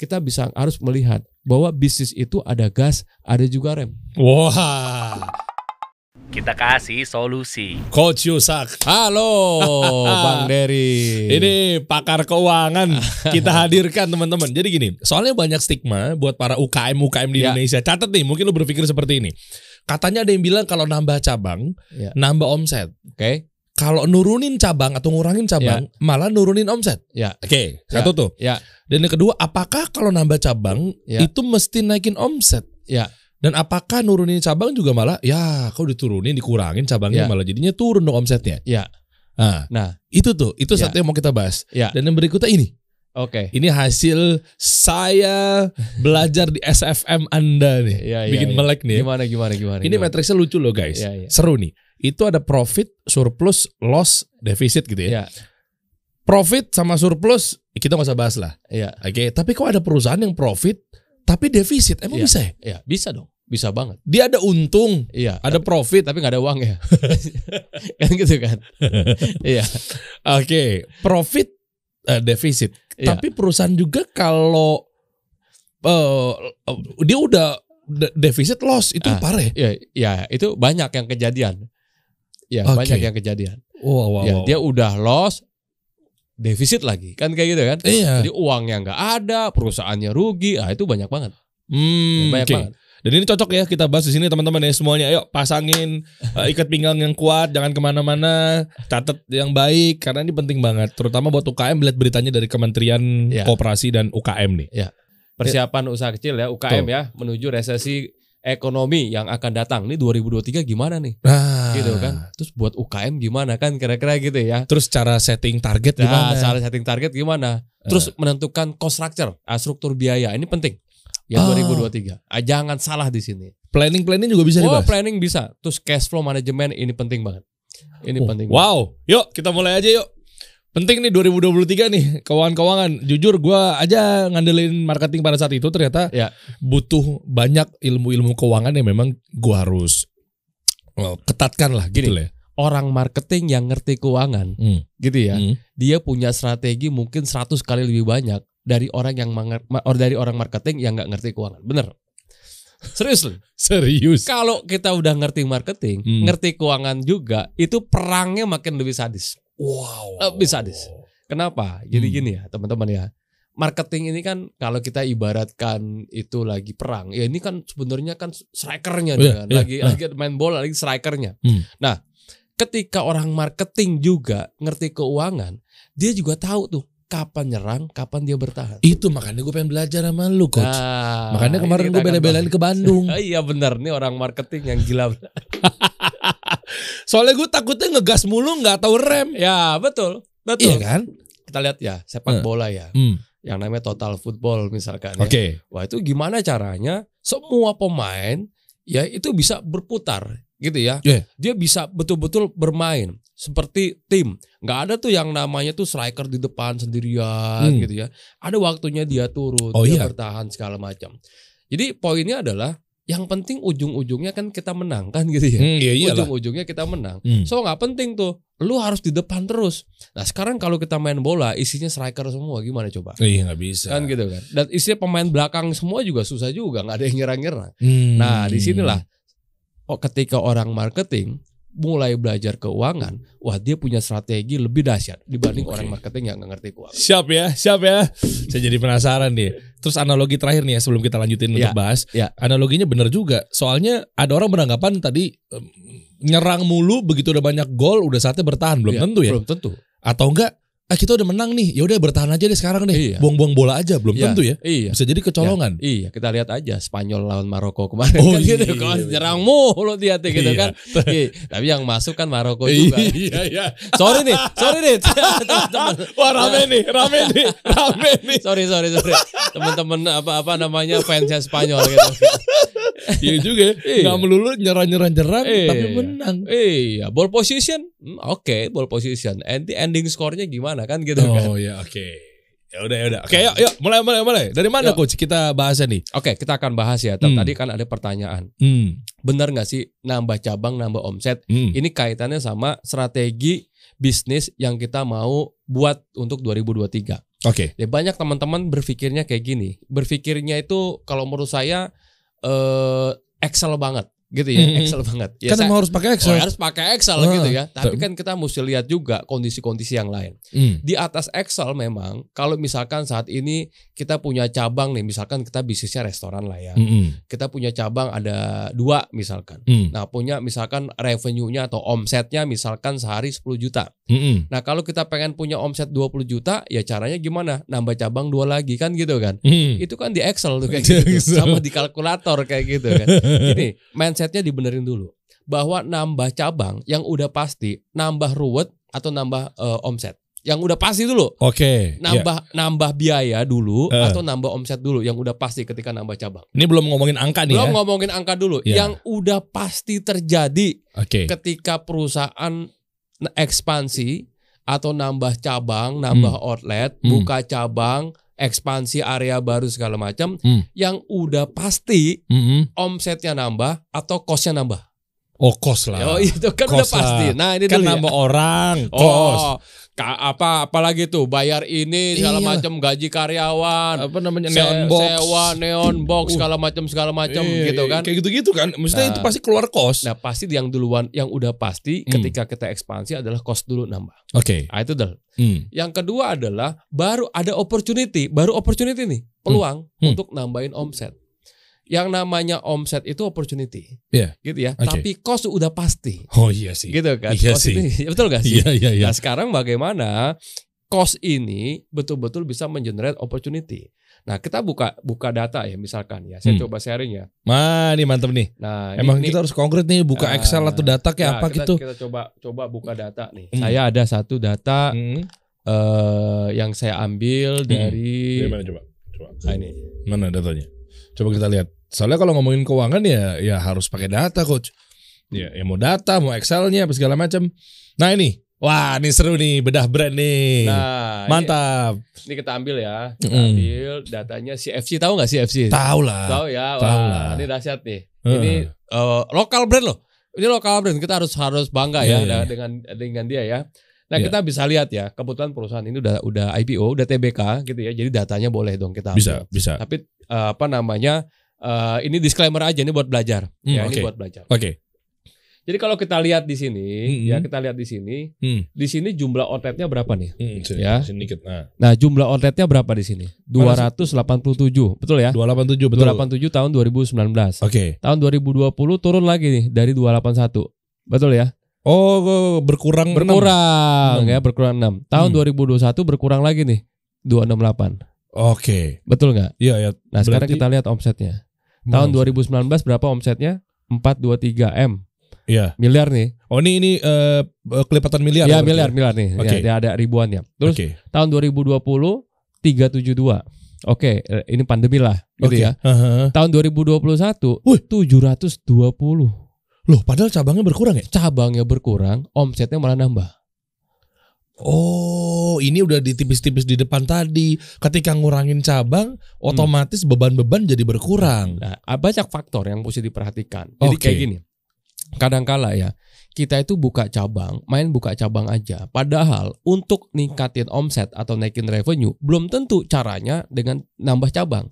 kita bisa harus melihat bahwa bisnis itu ada gas, ada juga rem. Wah, Kita kasih solusi. Coach Yusak. Halo, Bang Dery. Ini pakar keuangan kita hadirkan teman-teman. Jadi gini, soalnya banyak stigma buat para UKM UKM di Ya. Indonesia. Catat nih, mungkin lu berpikir seperti ini. Katanya ada yang bilang kalau nambah cabang, Ya. nambah omset. Oke, Kalau nurunin cabang atau ngurangin cabang, malah nurunin omset. ya, Oke, satu tuh. ya, Dan yang kedua, apakah kalau nambah cabang Ya. itu mesti naikin omset? ya, Dan apakah nurunin cabang juga malah ya kau diturunin dikurangin cabangnya Ya. malah jadinya turun dong omsetnya. ya. Nah, Nah, itu tuh, itu Ya. satu yang mau kita bahas. ya, Dan yang berikutnya ini. oke. Ini hasil saya belajar di SFM Anda nih. Ya, ya, Bikin ya. melek nih. ya. Gimana, gimana, gimana? Ini gimana? matriksnya lucu loh guys. Ya, ya. Seru nih. Itu ada profit, surplus, loss, defisit gitu ya. Ya, Profit sama surplus kita nggak usah bahas lah. ya, Oke, tapi kok ada perusahaan yang profit tapi defisit? Emang Iya. bisa ya? ya, bisa dong, bisa banget. Dia ada untung, Iya, ada profit. tapi nggak ada uang ya, kan gitu kan? Iya, Oke, profit eh, defisit. Iya. Tapi perusahaan juga kalau eh, dia udah de- defisit loss itu Ah. parah ya. ya, ya, itu banyak yang kejadian. Ya, Oke. banyak yang kejadian. Wow, wow, ya, wow. dia udah loss, defisit lagi, kan kayak gitu kan? Iya. Jadi uangnya nggak ada, perusahaannya rugi, ah itu banyak banget, Hmm, banyak oke. banget. Dan ini cocok ya kita bahas di sini teman-teman ya semuanya. Ayo pasangin eh, ikat pinggang yang kuat, jangan ke mana-mana, catat yang baik karena ini penting banget. Terutama buat UKM lihat beritanya dari Kementerian Iya. Koperasi dan UKM nih. Persiapan usaha kecil ya UKM Tuh. ya menuju resesi ekonomi yang akan datang. Ini 2023 gimana nih? Nah, Gitu kan. Terus buat UKM gimana kan kira-kira gitu ya. Terus cara setting target Nah, gimana? salah setting target gimana? Terus menentukan cost structure, ah, struktur biaya. Ini penting. Ya Ah. 2023. Ah, jangan salah di sini. Planning-planning juga bisa Oh, dibahas. planning bisa. Terus cash flow management ini penting banget. Ini Oh, penting. banget. Wow, yuk kita mulai aja yuk. Penting nih 2023 nih keuangan-keuangan. Jujur gua aja ngandelin marketing pada saat itu ternyata Ya. butuh banyak ilmu-ilmu keuangan yang memang gua harus well, ketatkan lah gitu Gini. lah. ya. Orang marketing yang ngerti keuangan, Hmm. gitu ya. Hmm. Dia punya strategi mungkin 100 kali lebih banyak dari orang yang or dari orang marketing yang nggak ngerti keuangan. Bener. Serius loh. Serius. Kalau kita udah ngerti marketing, Hmm. ngerti keuangan juga, itu perangnya makin lebih sadis. Wow. Lebih sadis. Kenapa? Jadi Hmm. gini ya, teman-teman ya. Marketing ini kan kalau kita ibaratkan itu lagi perang, ya ini kan sebenarnya kan strikernya nih Iya, kan. iya, lagi nah. lagi main bola lagi strikernya. Hmm. Nah, ketika orang marketing juga ngerti keuangan, dia juga tahu tuh kapan nyerang, kapan dia bertahan. Itu makanya gue pengen belajar sama lu coach. Nah, makanya kemarin gue bela-belain ke Bandung. iya benar nih orang marketing yang gila. Soalnya gue takutnya ngegas mulu nggak tahu rem. ya betul, Iya betul. kan? Kita lihat ya sepak Hmm. bola ya, Hmm. yang namanya total football misalkan. ya. Oke. Wah itu gimana caranya semua pemain ya itu bisa berputar gitu ya. Yeah. Dia bisa betul-betul bermain seperti tim. Nggak ada tuh yang namanya tuh striker di depan sendirian Hmm. gitu ya. Ada waktunya dia turun, Oh, dia iya. bertahan segala macam. Jadi poinnya adalah yang penting ujung-ujungnya kan kita menang kan gitu ya. Hmm, iya iyalah. Ujung-ujungnya kita menang. Hmm. So nggak penting tuh. Lu harus di depan terus. Nah sekarang kalau kita main bola isinya striker semua gimana coba? Iya nggak bisa. kan gitu kan dan isinya pemain belakang semua juga susah juga nggak ada yang nyerang-nyerang Hmm. nah di sinilah oh, ketika orang marketing mulai belajar keuangan wah dia punya strategi lebih dahsyat dibanding Oke. orang marketing yang nggak ngerti keuangan Siap ya, siap ya. Saya jadi penasaran nih. Terus analogi terakhir nih ya sebelum kita lanjutin Ya, untuk bahas. ya. Analoginya bener juga. Soalnya ada orang beranggapan tadi em, nyerang mulu begitu udah banyak gol udah saatnya bertahan belum Ya, tentu ya. belum tentu Atau enggak ah kita udah menang nih, ya udah bertahan aja deh sekarang deh. Iya. Buang-buang bola aja belum Ya, tentu ya. iya Bisa jadi kecolongan. Iya, kita lihat aja Spanyol lawan Maroko kemarin Oh, kan gitu iya, kan iya. nyerang mulu dia tuh gitu Iya. kan. Iya, tapi yang masuk kan Maroko juga. Iya, iya. sorry nih, sorry nih teman-teman. Wah rame nih, rame nih, rame nih. Sorry, sorry, sorry. Teman-teman apa apa namanya fansnya Spanyol gitu. Iya juga. Iya. Nggak melulu nyerang-nyerang-nyerang Iya. tapi menang. Iya, ball position, Hmm, oke, ball position. And ending skornya gimana kan gitu kan? Oh ya oke. Ya udah ya udah. Oke yuk yuk mulai mulai mulai. Dari mana Yuk. coach kita bahasnya nih? Oke, kita akan bahas ya. Hmm. Tadi kan ada pertanyaan, Hmm. benar nggak sih nambah cabang, nambah omset? Hmm. Ini kaitannya sama strategi bisnis yang kita mau buat untuk 2023. Oke. Ya banyak teman-teman berpikirnya kayak gini. Berpikirnya itu kalau menurut saya eh Excel banget gitu ya, Mm-mm. Excel banget. Ya kan saya- harus pakai Oh, Excel. harus pakai Excel Ah, gitu ya. Tapi kan kita mesti lihat juga kondisi-kondisi yang lain. Hmm. Di atas Excel memang kalau misalkan saat ini kita punya cabang nih, misalkan kita bisnisnya restoran lah ya. Mm-mm. Kita punya cabang ada dua misalkan. Hmm. Nah, punya misalkan revenue-nya atau omsetnya misalkan sehari 10 juta. Mm-mm. Nah, kalau kita pengen punya omset 20 juta, ya caranya gimana? Nambah cabang dua lagi kan gitu kan. Hmm. Itu kan di Excel tuh kayak gitu. Sama di kalkulator kayak gitu kan. Gini, mindsetnya dibenerin dulu. Bahwa nambah cabang yang udah pasti nambah ruwet atau nambah eh, omset. Yang udah pasti dulu. Oke. ya. Nambah nambah biaya dulu Eh. atau nambah omset dulu yang udah pasti ketika nambah cabang. Ini belum ngomongin angka nih Belum ya. ngomongin angka dulu. Iya. Yang udah pasti terjadi Oke. ketika perusahaan ekspansi atau nambah cabang, nambah outlet, Hmm. buka cabang, ekspansi area baru segala macam, Hmm. yang udah pasti Mm-mm. omsetnya nambah atau costnya nambah. Oh kos lah. Oh itu kan Kos udah pasti. lah. Nah ini kan dulu ya. nambah orang. Kos. Oh, apa apalagi tuh bayar ini segala Iya. macam gaji karyawan, Apa namanya se- neon box. sewa neon box Uh. segala macam segala macam Iya, gitu kan. Kayak gitu-gitu kan. Maksudnya Nah. itu pasti keluar kos. Nah pasti yang duluan yang udah pasti Hmm. ketika kita ekspansi adalah cost dulu nambah. Oke. Nah, itu dal. Hmm. Yang kedua adalah baru ada opportunity, baru opportunity nih, peluang Hmm. untuk nambahin omset. Yang namanya omset itu opportunity. Iya. Gitu ya. Oke. Tapi cost udah pasti. Oh iya sih. Gitu kan. Iya Cost sih. ini- betul gak sih? Iya iya iya. Nah, sekarang bagaimana cost ini betul-betul bisa mengenerate opportunity. Nah, kita buka buka data ya misalkan ya. Saya Hmm. coba sharing ya. Wah, ini mantep nih. Nah, ini- Emang ini- kita harus konkret nih buka Ah, Excel atau data kayak Nah, apa kita, gitu. Kita coba coba buka data nih. Hmm. Saya ada satu data Hmm. eh yang saya ambil dari Dari mana coba? Coba. Nah, ini. Mana datanya? Coba kita lihat. Soalnya kalau ngomongin keuangan ya ya harus pakai data, coach. Ya, ya mau data, mau Excelnya, apa segala macam. Nah ini, wah ini seru nih bedah brand nih. Nah, Mantap. Ini, ini kita ambil ya. Kita Mm. ambil datanya CFC tahu nggak CFC? Tahu lah. Tahu ya. Tahu Wah, lah. ini dahsyat nih. Heeh. Ini eh, lokal brand loh. Ini lokal brand. Kita harus harus bangga Iya, ya iya. dengan dengan dia ya. Nah, Iya. kita bisa lihat ya, kebetulan perusahaan ini udah udah IPO, udah TBK gitu ya. Jadi datanya boleh dong kita ambil. Bisa, bisa. Tapi eh, apa namanya? Eh, ini disclaimer aja ini buat belajar. Hmm, ya, oke. ini buat belajar. Oke. Jadi kalau kita lihat di sini, Mm-mm. ya kita lihat di sini, Hmm. di sini jumlah outletnya berapa nih? Hmm, sini, Ya. sini dikit. Nah, Nah, jumlah outletnya berapa di sini? Mana sih? 287, betul ya? 287 betul. 287 tahun 2019. Oke. Tahun 2020 turun lagi nih dari 281. Betul ya? Oh, berkurang enam. Berkurang Enam. ya, berkurang 6. Tahun Hmm. 2021 berkurang lagi nih 268. Oke. Betul nggak? Iya, ya. Nah, sekarang Berarti- kita lihat omsetnya. Tahun 2019 berapa omsetnya? 423 M. Iya. Miliar nih. Oh, ini ini eh, kelipatan miliar. Ya, berarti miliar, miliar nih. Oke. Ya, dia ada ribuannya. Terus Oke. tahun 2020 372. Oke, eh, ini pandemi lah gitu Oke. ya. Haha. Tahun 2021 Wih. 720. Loh, padahal cabangnya berkurang ya? Cabangnya berkurang, omsetnya malah nambah. Oh, ini udah ditipis-tipis di depan tadi. Ketika ngurangin cabang, otomatis beban-beban jadi berkurang. Nah, banyak faktor yang mesti diperhatikan. Jadi Oke. kayak gini. Kadangkala ya, kita itu buka cabang, main buka cabang aja. Padahal untuk ningkatin omset atau naikin revenue, belum tentu caranya dengan nambah cabang.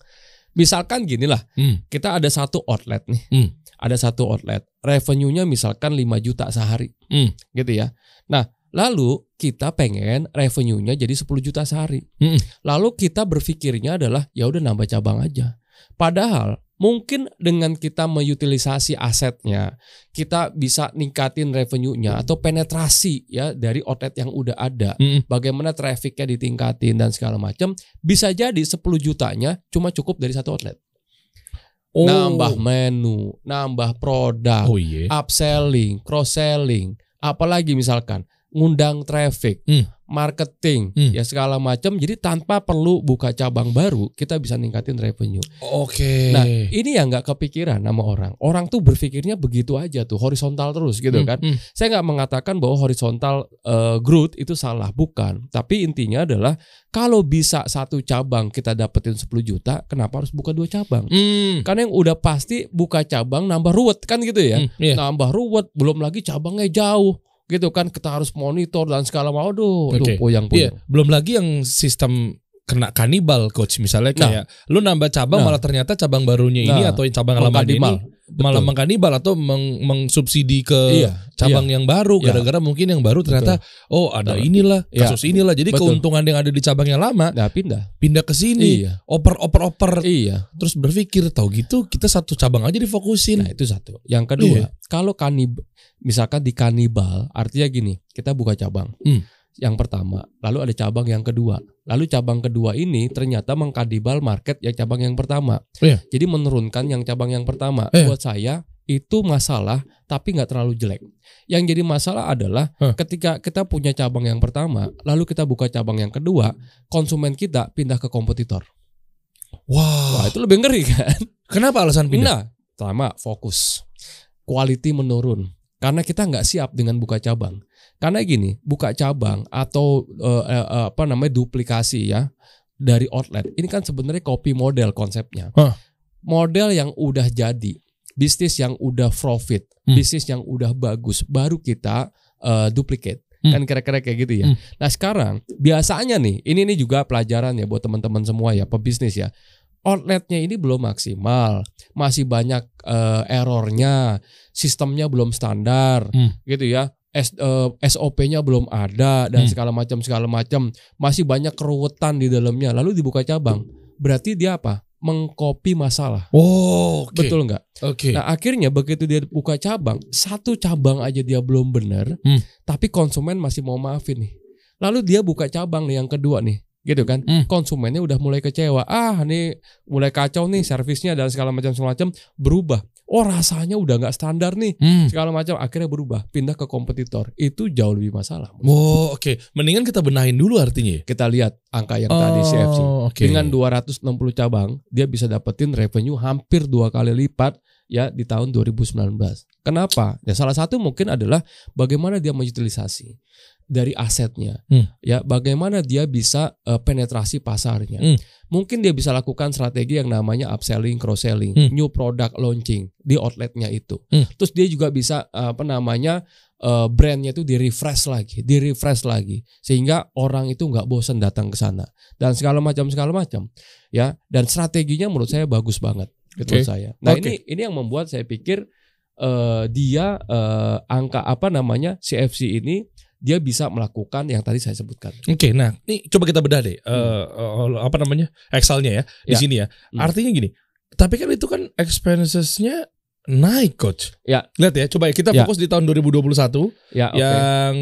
Misalkan gini lah, Hmm. kita ada satu outlet nih. Hmm. Ada satu outlet, revenue-nya misalkan 5 juta sehari. Hmm. Gitu ya. Nah, lalu kita pengen revenue-nya jadi 10 juta sehari. Hmm. Lalu kita berpikirnya adalah ya udah nambah cabang aja. Padahal mungkin dengan kita mengutilisasi asetnya, kita bisa ningkatin revenue-nya atau penetrasi ya dari outlet yang udah ada. Hmm. Bagaimana trafficnya ditingkatin dan segala macam, bisa jadi 10 jutanya cuma cukup dari satu outlet. Oh. Nambah menu, nambah produk, Oh iya. upselling, cross selling, apalagi misalkan ngundang traffic, Hmm. marketing, Hmm. ya segala macam. Jadi tanpa perlu buka cabang baru, kita bisa ningkatin revenue. Oke. Nah, ini yang nggak kepikiran sama orang. Orang tuh berpikirnya begitu aja tuh, horizontal terus gitu Hmm, kan. hmm. Saya nggak mengatakan bahwa horizontal eh, growth itu salah, bukan. Tapi intinya adalah kalau bisa satu cabang kita dapetin 10 juta, kenapa harus buka dua cabang? Hmm. Karena yang udah pasti buka cabang nambah ruwet kan gitu ya Hmm, iya. nambah ruwet, belum lagi cabangnya jauh gitu kan kita harus monitor dan segala macam. Aduh, Oke. aduh Iya, poyang-poyang. belum lagi yang sistem kena kanibal coach misalnya Nah. kayak lu nambah cabang Nah. malah ternyata cabang barunya ini Nah, atau yang cabang lama ini Mengkadimal. malah Betul. mengkanibal atau meng- mengsubsidi ke Iya, cabang yang baru Iya. gara-gara mungkin yang baru ternyata oh ada Betul. inilah Iya. kasus inilah jadi Betul. keuntungan yang ada di cabang yang lama Nah, pindah. pindah ke sini Iya. oper oper oper Iya. terus berpikir tahu gitu kita satu cabang aja difokusin Nah, itu satu. Yang kedua, Iya. kalau kanib misalkan di kanibal, artinya gini, kita buka cabang. Hmm. Yang pertama, lalu ada cabang yang kedua. Lalu cabang kedua ini ternyata mengkadibal market yang cabang yang pertama. Iya. Jadi menurunkan yang cabang yang pertama. Iya. Buat saya itu masalah tapi nggak terlalu jelek. Yang jadi masalah adalah Hah. ketika kita punya cabang yang pertama, lalu kita buka cabang yang kedua, konsumen kita pindah ke kompetitor. wah Wah, itu lebih ngeri kan? kenapa alasan pindah Nah, pertama fokus, quality menurun karena kita nggak siap dengan buka cabang. Karena gini, buka cabang atau eh, eh, apa namanya duplikasi ya dari outlet. Ini kan sebenarnya copy model konsepnya. Hah. Model yang udah jadi, bisnis yang udah profit, Hmm. bisnis yang udah bagus, baru kita eh, duplicate. Hmm. Kan kira-kira kayak gitu ya. Hmm. Nah sekarang biasanya nih, ini ini juga pelajaran ya buat teman-teman semua ya pebisnis ya. Outletnya ini belum maksimal, masih banyak eh, errornya, sistemnya belum standar, Hmm. gitu ya. S, eh, SOP-nya belum ada dan Hmm. segala macam segala macam, masih banyak keruwetan di dalamnya. Lalu dibuka cabang, berarti dia apa? Mengcopy masalah, oh oke betul nggak? oke Nah akhirnya begitu dia buka cabang, satu cabang aja dia belum benar, Hmm. tapi konsumen masih mau maafin nih. Lalu dia buka cabang nih yang kedua nih, gitu kan? Hmm. Konsumennya udah mulai kecewa. Ah, nih mulai kacau nih servisnya dan segala macam segala macam berubah. Oh rasanya udah nggak standar nih, Hmm. segala macam akhirnya berubah, pindah ke kompetitor. Itu jauh lebih masalah. Oh, oke. Mendingan kita benahin dulu artinya. ya? Kita lihat angka yang tadi CFC. Oh, oke. Dengan 260 cabang, dia bisa dapetin revenue hampir dua kali lipat ya di tahun 2019. Kenapa? Ya salah satu mungkin adalah bagaimana dia mengutilisasi dari asetnya. Hmm. Ya, bagaimana dia bisa eh, penetrasi pasarnya. Hmm. Mungkin dia bisa lakukan strategi yang namanya upselling, cross selling, Hmm. new product launching di outletnya itu. Hmm. Terus dia juga bisa eh, apa namanya eh, brandnya itu di refresh lagi, di refresh lagi, sehingga orang itu nggak bosan datang ke sana dan segala macam segala macam, ya. Dan strateginya menurut saya bagus banget, menurut Oke. saya. Nah Oke. ini ini yang membuat saya pikir eh, dia eh, angka apa namanya CFC ini dia bisa melakukan yang tadi saya sebutkan. Oke, nah, ini coba kita bedah deh. Eh, eh, apa namanya? Excelnya ya di Ya. sini ya. Hmm. Artinya gini. Tapi kan itu kan expensesnya naik, coach. Ya. Lihat ya, coba ya kita Ya. fokus di tahun 2021 Ya, oke. yang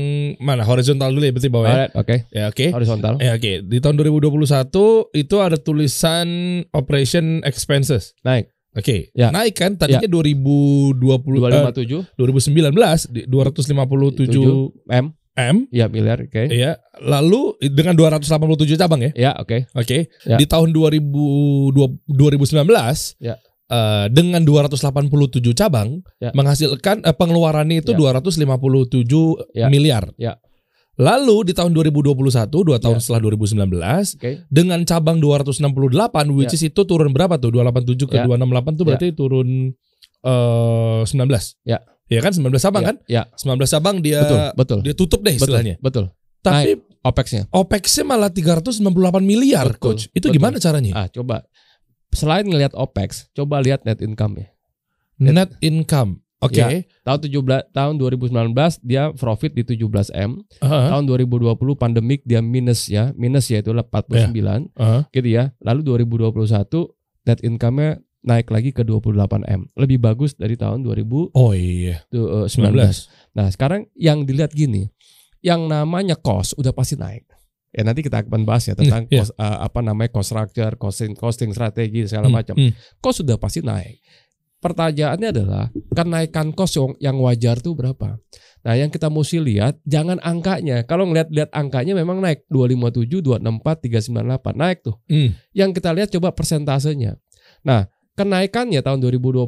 mana horizontal dulu ya berarti bawah ya. Oke, Ya, oke. horizontal. Ya, oke. Di tahun 2021 itu ada tulisan operation expenses. Naik Oke, Ya. naik kan tadinya 2020 eh, 257 2019 di 257 M, M ya miliar, oke. ya. Lalu dengan 287 cabang ya. Ya, oke. Oke. Ya. Di tahun 2002 2019 Ya. eh, dengan 287 cabang Ya. menghasilkan eh, pengeluarannya itu Ya. 257 Ya. miliar. Ya. Lalu di tahun 2021, dua tahun Ya. setelah 2019 Oke. dengan cabang 268 which Ya. is itu turun berapa tuh? 287 ke Ya. 268 tuh berarti turun eh 19. Ya. Ya kan 19 cabang Ya, kan? Ya, 19 cabang dia betul, betul. dia tutup deh Betul, istilahnya. betul. Tapi OPEX-nya. OPEX-nya malah 398 miliar, Betul, coach. Itu betul. gimana caranya? Ah, coba selain ngelihat OPEX, coba lihat net income ya. Net income. Oke. Ya. Tahun 17 tahun 2019 dia profit di 17 M. Heeh. Tahun 2020 pandemik dia minus ya, minus ya itu 49 Heeh. gitu ya. Lalu 2021 net income-nya naik lagi ke 28 M. Lebih bagus dari tahun 2019. Oh iya. 19. Nah, sekarang yang dilihat gini, yang namanya cost udah pasti naik. Ya nanti kita akan bahas ya tentang Hmm, iya. cost, eh, apa namanya cost structure, costing, costing strategi segala Hmm, macam. hmm. Cost sudah pasti naik. Pertanyaannya adalah kenaikan cost yang, yang wajar tuh berapa? Nah, yang kita mesti lihat jangan angkanya. Kalau ngeliat-lihat angkanya memang naik 257, 264, 398 naik tuh. Hmm. Yang kita lihat coba persentasenya. Nah, kenaikannya tahun 2021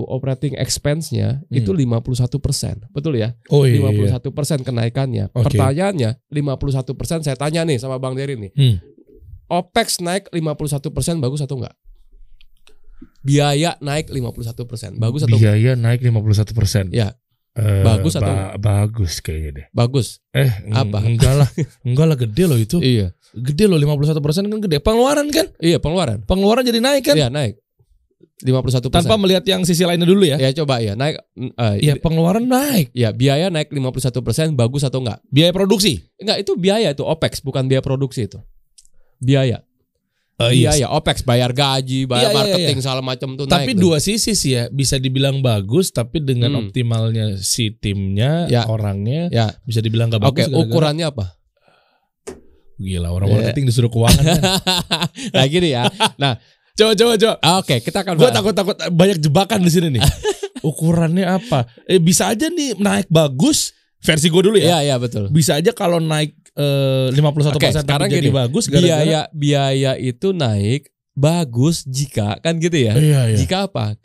operating expense-nya Hmm. itu 51 persen, betul ya? Oh iya. 51 persen kenaikannya. Oke. Pertanyaannya 51 persen saya tanya nih sama Bang Dery nih. Hmm. OPEX naik 51 persen bagus atau enggak? Biaya naik 51 persen bagus atau enggak? Biaya naik 51 persen. Ya. Eh, Bagus atau- ba- bagus kayaknya deh. Bagus. Eh, Apa? eng- Enggak lah. Enggak lah gede loh itu. Iya. Gede loh 51% kan gede. Pengeluaran kan? Iya, pengeluaran. Pengeluaran jadi naik kan? Iya, naik. 51%. Tanpa melihat yang sisi lainnya dulu ya. ya coba ya, naik eh, Iya, pengeluaran naik. ya biaya naik 51% bagus atau enggak? Biaya produksi. Enggak, itu biaya itu OPEX, bukan biaya produksi itu. Biaya. Eh, biaya, OPEX, bayar gaji, Iya, bayar iya, marketing segala macam tuh Tapi naik. tuh. dua sisi sih ya, bisa dibilang bagus tapi dengan Hmm. optimalnya si timnya, Ya. orangnya Ya. bisa dibilang gak Oke, bagus. gara-gara- ukurannya apa? Gila, orang Ya. marketing disuruh keuangan. kan. nah, gini ya. Nah, coba coba coba. oke, kita akan Gue takut-takut banyak jebakan di sini nih. Ukurannya apa? Eh bisa aja nih naik bagus versi gue dulu ya. Iya, iya betul. Bisa aja kalau naik eh, 51% Oke, tapi sekarang jadi gini, bagus gara-gara Biaya biaya itu naik bagus jika kan gitu ya. Iya, iya. Jika apa?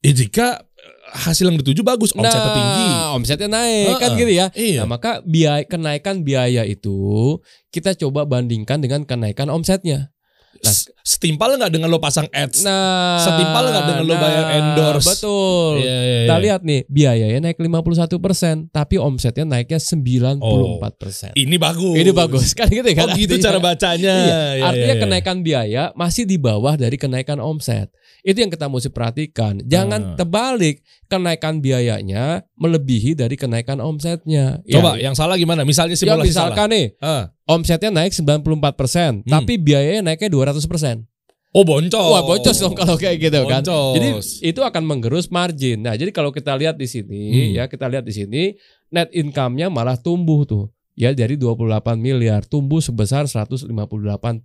Eh, jika hasil yang dituju bagus, omsetnya nah, tinggi. omsetnya naik kan Heeh. gitu ya. Iya. Nah, maka biaya kenaikan biaya itu kita coba bandingkan dengan kenaikan omsetnya. Nah, Setimpal nggak dengan lo pasang ads? Nah, Setimpal nggak dengan lo bayar endorse? Betul. Iya, iya, Kita iya. lihat nih, biayanya naik 51%, tapi omsetnya naiknya 94%. Ini bagus. Ini bagus kan gitu kan? Oh gitu Artinya- cara bacanya. Iya, Iya, artinya iya, iya. kenaikan biaya masih di bawah dari kenaikan omset. Itu yang kita mesti perhatikan. Jangan Ah. terbalik, kenaikan biayanya melebihi dari kenaikan omsetnya. Coba Ya, yang salah gimana? Misalnya ya simulasi misalkan nih, salah. Ah. omsetnya naik 94%, Hmm. tapi biayanya naiknya 200%. Oh boncos. Wah, boncos dong kalau kayak gitu kan. Boncos. Jadi itu akan menggerus margin. Nah, jadi kalau kita lihat di sini Hmm. ya, kita lihat di sini net income-nya malah tumbuh tuh. Ya dari 28 miliar tumbuh sebesar 158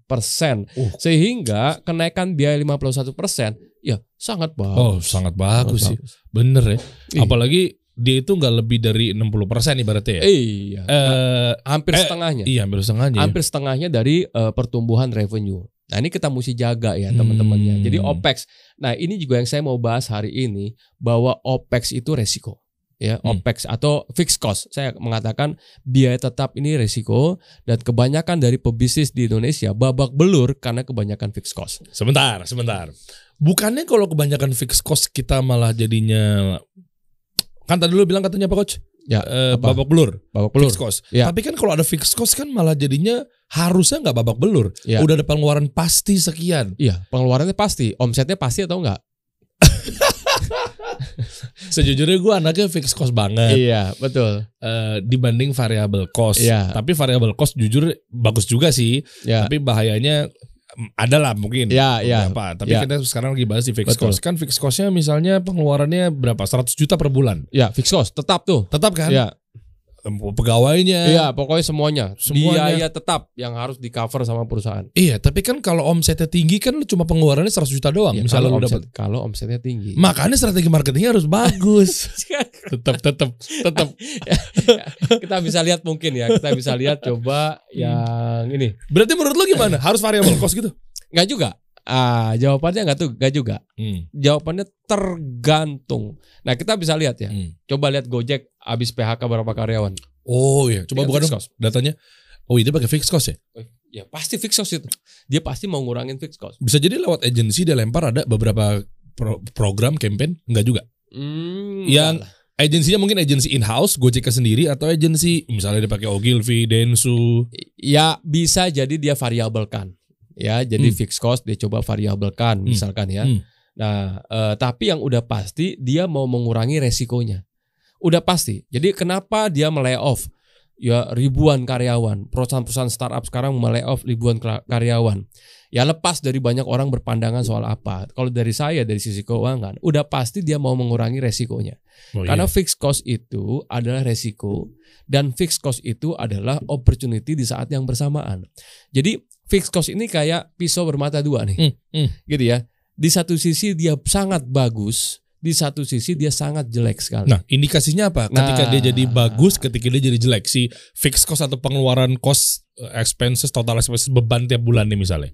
persen. Uh. Sehingga kenaikan biaya 51 persen ya sangat bagus. Oh sangat bagus sih. Sangat Bener ya. Iya. Apalagi dia itu nggak lebih dari 60% ibaratnya ya. Iya. Eh, hampir eh, setengahnya. iya hampir setengahnya. ya. Hampir setengahnya dari eh, pertumbuhan revenue. Nah ini kita mesti jaga ya teman-temannya. Hmm. Jadi OPEX. Nah ini juga yang saya mau bahas hari ini bahwa OPEX itu resiko. Ya, Hmm. OPEX atau fixed cost. Saya mengatakan biaya tetap ini resiko dan kebanyakan dari pebisnis di Indonesia babak belur karena kebanyakan fixed cost. Sebentar, sebentar. Bukannya kalau kebanyakan fixed cost kita malah jadinya kan tadi lu bilang katanya apa coach? Ya, Eh, apa? babak belur, babak belur. fixed cost. Ya. Tapi kan kalau ada fixed cost kan malah jadinya harusnya nggak babak belur. Ya. Udah ada pengeluaran pasti sekian. Iya, pengeluarannya pasti, omsetnya pasti atau enggak? Sejujurnya gue anaknya fixed cost banget Iya, betul. eh, dibanding variable cost. Iya. Tapi variable cost jujur bagus juga sih. Ya. Tapi bahayanya mm, ada lah mungkin. Ya, ya. Beberapa. Tapi Ya. kita sekarang lagi bahas di fixed Betul. cost. Kan fixed costnya misalnya pengeluarannya berapa? 100 juta per bulan. Ya, fixed cost tetap tuh. Tetap kan? Ya, Pegawainya. iya, pokoknya semuanya. Semuanya. Biaya tetap yang harus di cover sama perusahaan. Iya, tapi kan kalau omsetnya tinggi kan lu cuma pengeluarannya 100 juta doang. Ya, misalnya kalau lu omset, dapat. kalau omsetnya tinggi. Makanya strategi marketingnya harus bagus. tetap tetap tetap. kita bisa lihat mungkin ya, kita bisa lihat coba yang ini. Berarti menurut lu gimana? Harus variable cost gitu? Enggak juga. Ah, jawabannya enggak tuh, enggak juga. Hmm. Jawabannya tergantung. Nah, kita bisa lihat ya. Hmm. Coba lihat Gojek habis PHK berapa karyawan. Oh iya, coba Iya, buka dong cost. datanya. Oh, itu pakai fixed cost ya? Ya, pasti fixed cost itu. Dia pasti mau ngurangin fixed cost. Bisa jadi lewat agensi dia lempar ada beberapa pro- program campaign enggak juga. Hmm, Yang-. Agensinya mungkin agensi in-house, Gojek sendiri atau agensi misalnya dia pakai Ogilvy, Densu. ya bisa jadi dia variabelkan. Ya, jadi Hmm. fixed cost dia coba variabelkan Hmm. misalkan ya. Hmm. Nah, eh, tapi yang udah pasti dia mau mengurangi resikonya. Udah pasti. Jadi kenapa dia melay off ya ribuan karyawan. Perusahaan-perusahaan startup sekarang melay off ribuan karyawan. Ya lepas dari banyak orang berpandangan soal apa. Kalau dari saya dari sisi keuangan, udah pasti dia mau mengurangi resikonya. Oh, Karena iya. fixed cost itu adalah resiko dan fixed cost itu adalah opportunity di saat yang bersamaan. Jadi fixed cost ini kayak pisau bermata dua nih. Hmm, hmm. Gitu ya. Di satu sisi dia sangat bagus, di satu sisi dia sangat jelek sekali. Nah, indikasinya apa? Ketika Nah. dia jadi bagus, ketika dia jadi jelek si fixed cost atau pengeluaran cost eh, expenses total expenses beban tiap bulan nih misalnya.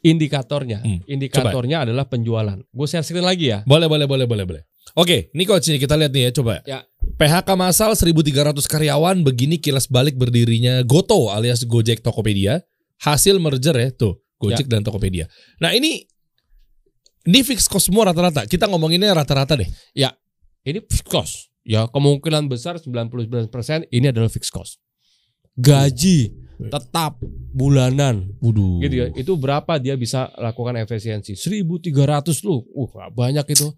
Indikatornya, Hmm, indikatornya adalah penjualan. Gue share screen lagi ya. Boleh, boleh, boleh, boleh, boleh. Oke, ini coach ini kita lihat nih ya, coba. Ya. PHK massal 1300 karyawan begini kilas balik berdirinya Goto alias Gojek Tokopedia. Hasil merger ya, tuh. Gojek dan Tokopedia. Nah, ini ini fixed cost semua rata-rata. Kita ngomonginnya rata-rata deh. Ini fixed cost. ya kemungkinan besar 99% ini adalah fixed cost. Gaji tetap bulanan Waduh. gitu ya. Itu berapa dia bisa lakukan efisiensi? 1300 lu. Uh, banyak itu.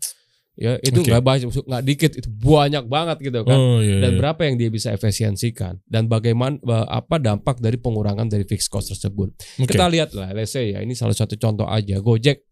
Ya, itu nggak banyak nggak dikit, itu banyak banget gitu kan. Oh iya. Dan iya. berapa yang dia bisa efisiensikan dan bagaimana apa dampak dari pengurangan dari fixed cost tersebut. Oke. Kita lihat lah, let's say ya, ini salah satu contoh aja. Gojek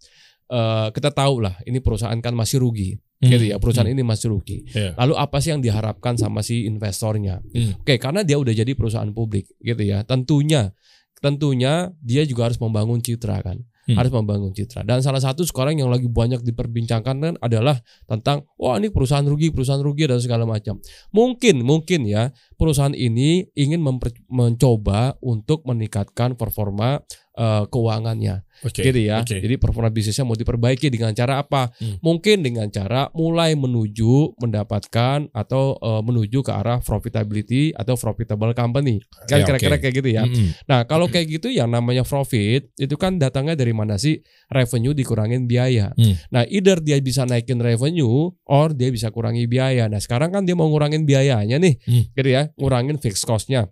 eh, kita tahu lah, ini perusahaan kan masih rugi, Hmm. gitu ya. Perusahaan ini masih rugi. Iya. Lalu apa sih yang diharapkan sama si investornya? Hmm. Oke, karena dia udah jadi perusahaan publik, gitu ya. Tentunya, tentunya dia juga harus membangun citra kan, Hmm. harus membangun citra. Dan salah satu sekarang yang lagi banyak diperbincangkan kan adalah tentang, wah ini perusahaan rugi, perusahaan rugi dan segala macam. Mungkin, mungkin ya perusahaan ini ingin mencoba untuk meningkatkan performa eh, keuangannya Oke. gitu ya. Oke. Jadi performa bisnisnya mau diperbaiki dengan cara apa? Hmm. Mungkin dengan cara mulai menuju mendapatkan atau eh, menuju ke arah profitability atau profitable company. Kan Ya, kira-kira oke. kayak gitu ya. Mm-mm. Nah, kalau kayak gitu yang namanya profit itu kan datangnya dari mana sih? Revenue dikurangin biaya. Hmm. Nah, either dia bisa naikin revenue or dia bisa kurangi biaya. Nah, sekarang kan dia mau ngurangin biayanya nih. Hmm. Gitu ya, ngurangin fixed cost-nya.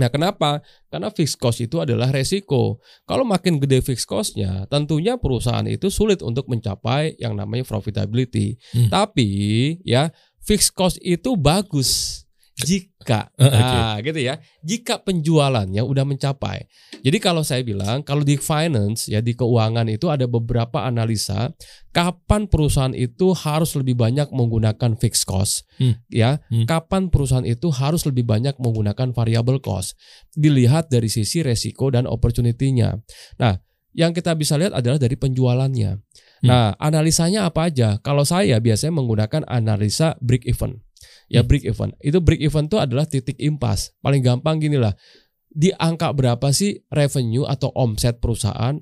Nah, kenapa? Karena fixed cost itu adalah resiko. Kalau makin gede fixed cost-nya, tentunya perusahaan itu sulit untuk mencapai yang namanya profitability. Hmm. Tapi ya, fixed cost itu bagus jika oke. nah gitu ya jika penjualannya udah mencapai jadi kalau saya bilang kalau di finance ya di keuangan itu ada beberapa analisa kapan perusahaan itu harus lebih banyak menggunakan fixed cost Hmm. ya Hmm. kapan perusahaan itu harus lebih banyak menggunakan variable cost dilihat dari sisi resiko dan opportunity-nya nah yang kita bisa lihat adalah dari penjualannya Hmm. nah analisanya apa aja kalau saya biasanya menggunakan analisa break even ya Hmm. break even. Itu break even itu adalah titik impas. Paling gampang gini lah. Di angka berapa sih revenue atau omset perusahaan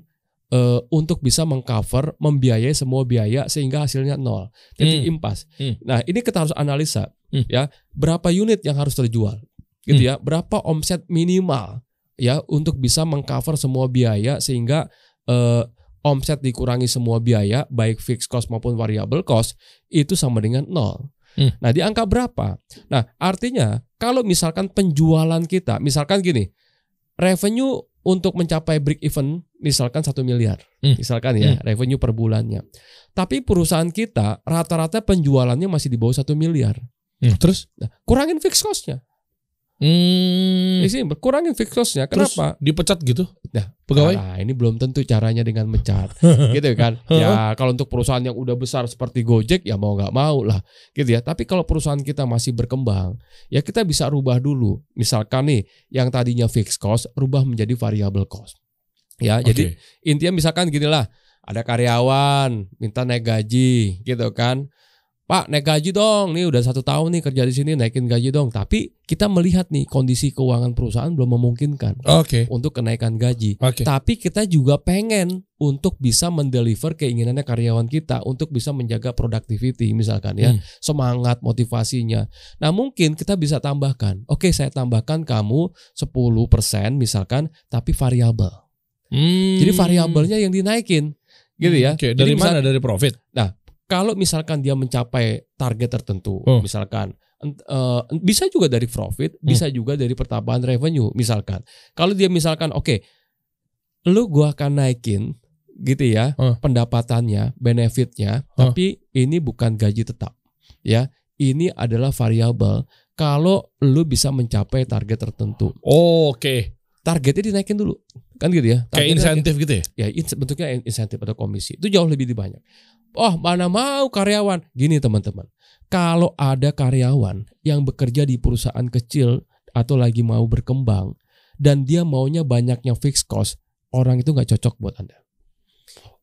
eh, untuk bisa mengcover membiayai semua biaya sehingga hasilnya nol. Titik Hmm. impas. Hmm. nah ini kita harus analisa Hmm. ya. Berapa unit yang harus terjual? Gitu ya. Berapa omset minimal ya untuk bisa mengcover semua biaya sehingga eh, omset dikurangi semua biaya baik fixed cost maupun variable cost itu sama dengan nol Hmm. Nah, di angka berapa? Nah, artinya kalau misalkan penjualan kita, misalkan gini, revenue untuk mencapai break even misalkan satu miliar, Hmm. misalkan ya revenue per bulannya. Tapi perusahaan kita rata-rata penjualannya masih di bawah satu miliar. Hmm, Terus? Nah, kurangin fixed cost-nya. Hmm. Di sini kurangin fixed cost-nya. Terus Kenapa? dipecat gitu? Nah, Pegawai? Nah, ini belum tentu caranya dengan mencat, gitu kan? Ya kalau untuk perusahaan yang udah besar seperti Gojek ya mau nggak mau lah, gitu ya. Tapi kalau perusahaan kita masih berkembang, ya kita bisa rubah dulu. Misalkan nih, yang tadinya fixed cost rubah menjadi variable cost. Ya, jadi Oke. intinya misalkan gini lah, ada karyawan minta naik gaji, gitu kan? Pak naik gaji dong, nih udah satu tahun nih kerja di sini naikin gaji dong. Tapi kita melihat nih kondisi keuangan perusahaan belum memungkinkan Oke. untuk kenaikan gaji. Oke. Tapi kita juga pengen untuk bisa mendeliver keinginannya karyawan kita untuk bisa menjaga productivity misalkan ya, Hmm. semangat motivasinya. Nah, mungkin kita bisa tambahkan. Oke, saya tambahkan kamu 10% misalkan tapi variabel. Hmm. Jadi variabelnya yang dinaikin. Gitu ya. Oke, Jadi dari misal- mana? Dari profit. Kalau misalkan dia mencapai target tertentu, Oh. misalkan eh, bisa juga dari profit, Hmm. bisa juga dari pertambahan revenue, misalkan. Kalau dia misalkan oke, lu gua akan naikin gitu ya, Oh. pendapatannya, benefitnya, Oh. tapi ini bukan gaji tetap. Ya, ini adalah variabel kalau lu bisa mencapai target tertentu. Oke. Targetnya dinaikin dulu. Kan gitu ya. Kayak insentif gitu ya? ya bentuknya in- insentif atau komisi itu jauh lebih banyak. Oh mana mau karyawan. Gini teman-teman. Kalau ada karyawan yang bekerja di perusahaan kecil atau lagi mau berkembang dan dia maunya banyaknya fixed cost orang itu nggak cocok buat anda.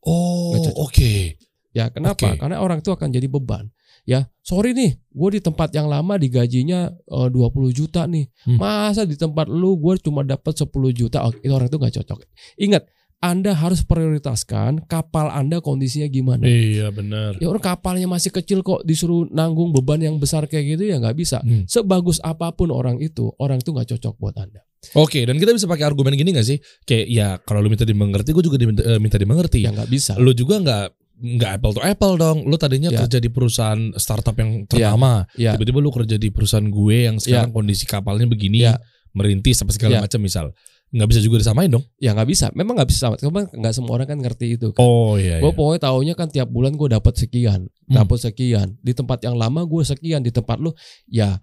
Oh, oke. ya kenapa? Oke. karena orang itu akan jadi beban. Ya sorry nih gue di tempat yang lama digajinya eh, 20 juta nih. Hmm. masa di tempat lu gue cuma dapat 10 juta? Oh, itu orang itu nggak cocok. Ingat anda harus prioritaskan kapal anda kondisinya gimana Iya, benar. Ya orang kapalnya masih kecil kok disuruh nanggung beban yang besar kayak gitu ya nggak bisa. Hmm. Sebagus apa pun orang itu, orang itu nggak cocok buat anda. Oke, dan kita bisa pakai argumen gini gak sih? Kayak ya kalau lu minta dimengerti, gue juga diminta, eh, minta dimengerti. Ya nggak bisa. Lu juga nggak nggak apple to apple dong. Lu tadinya Ya. kerja di perusahaan startup yang ternama, Ya. tiba-tiba lu kerja di perusahaan gue yang sekarang kondisi kapalnya begini, Ya. merintis apa segala Ya. macam misal. Nggak bisa juga disamain dong. Ya nggak bisa. Memang nggak bisa sama. Karena nggak semua orang kan ngerti itu. Kan. Oh iya. Gue pokoknya taunya kan tiap bulan gue dapat sekian, Hmm. dapat sekian. Di tempat yang lama gue sekian, di tempat lu ya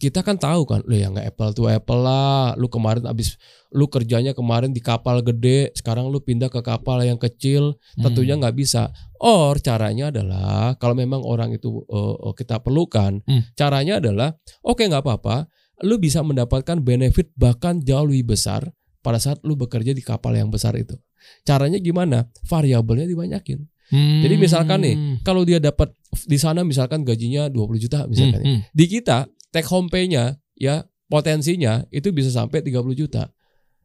kita kan tahu kan, lu ya nggak apple to apple lah. Lu kemarin abis lu kerjanya kemarin di kapal gede, sekarang lu pindah ke kapal yang kecil, tentunya Hmm. nggak bisa. Or caranya adalah kalau memang orang itu eh, kita perlukan, Hmm. caranya adalah oke nggak apa-apa, lu bisa mendapatkan benefit bahkan jauh lebih besar pada saat lu bekerja di kapal yang besar itu. Caranya gimana? Variabelnya dibanyakin. Hmm. Jadi misalkan nih, Kalau dia dapat di sana misalkan gajinya 20 juta misalkan ya. Hmm, hmm. Di kita take home pay-nya ya potensinya itu bisa sampai 30 juta.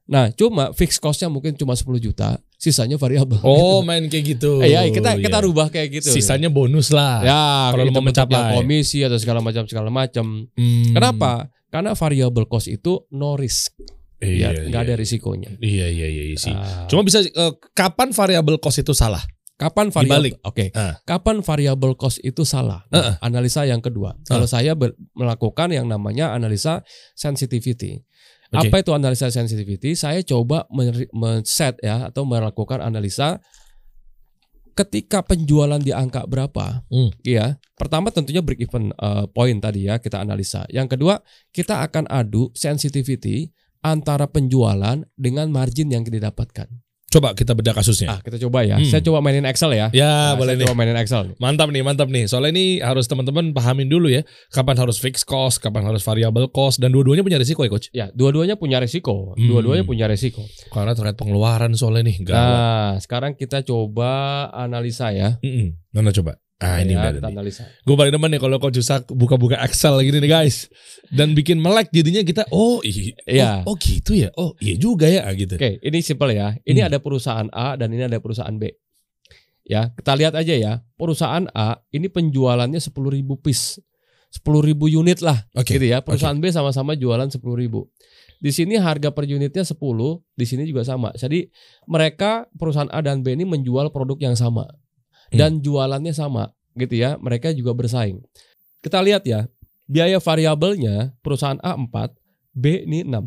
Nah, cuma fixed cost-nya mungkin cuma 10 juta, sisanya variabel. Oh main kayak gitu. Eh, ya, kita kita Iya. rubah kayak gitu. Sisanya bonus lah. ya, kalau lu itu mau mencapai. komisi atau segala macam segala macam. Hmm. Kenapa? Karena variable cost itu no risk. Iya, ya, nggak iya. ada risikonya. Iya iya iya, iya sih. Ah. Cuma bisa eh, kapan variabel cost itu salah? Kapan variabel? Oke. Ah. Kapan variable cost itu salah? Ah, ah. Analisa yang kedua. Kalau saya melakukan yang namanya analisa sensitivity. Oke. Apa itu analisa sensitivity? Saya coba men- men-set ya atau melakukan analisa ketika penjualan di angka berapa. Hmm. Iya. Pertama tentunya break even uh, point tadi ya kita analisa. Yang kedua, kita akan adu sensitivity antara penjualan dengan margin yang didapatkan. Coba kita bedah kasusnya. Ah, kita coba ya. Hmm. Saya coba mainin Excel ya. Ya Nah, boleh nih. saya coba mainin Excel nih. Mantap nih, mantap nih. Soalnya ini harus teman-teman pahamin dulu ya. Kapan harus fixed cost, kapan harus variable cost, dan dua-duanya punya risiko ya coach. Ya, dua-duanya punya resiko. Hmm. Dua-duanya punya resiko. Karena terkait pengeluaran soalnya nih. Gawat. Nah, sekarang kita coba analisa ya. Mm-mm. Mana coba? Ah ini ya, udah kita nih. analisa. Gue paling demen nih kalau coach Yusak buka-buka Excel gini nih guys. Dan bikin melek jadinya kita, oh iya, oh, oh gitu ya, oh iya juga ya ah, gitu. Oke, ini simple ya. Ini Hmm. ada perusahaan A dan ini ada perusahaan B. Ya, kita lihat aja ya. Perusahaan A ini penjualannya 10.000 piece. 10.000 unit lah Oke. gitu ya. Perusahaan B sama-sama jualan 10.000. Di sini harga per unitnya 10, di sini juga sama. Jadi mereka perusahaan A dan B ini menjual produk yang sama. Dan jualannya sama gitu ya. Mereka juga bersaing. Kita lihat ya, biaya variabelnya perusahaan A 4, B ini 6.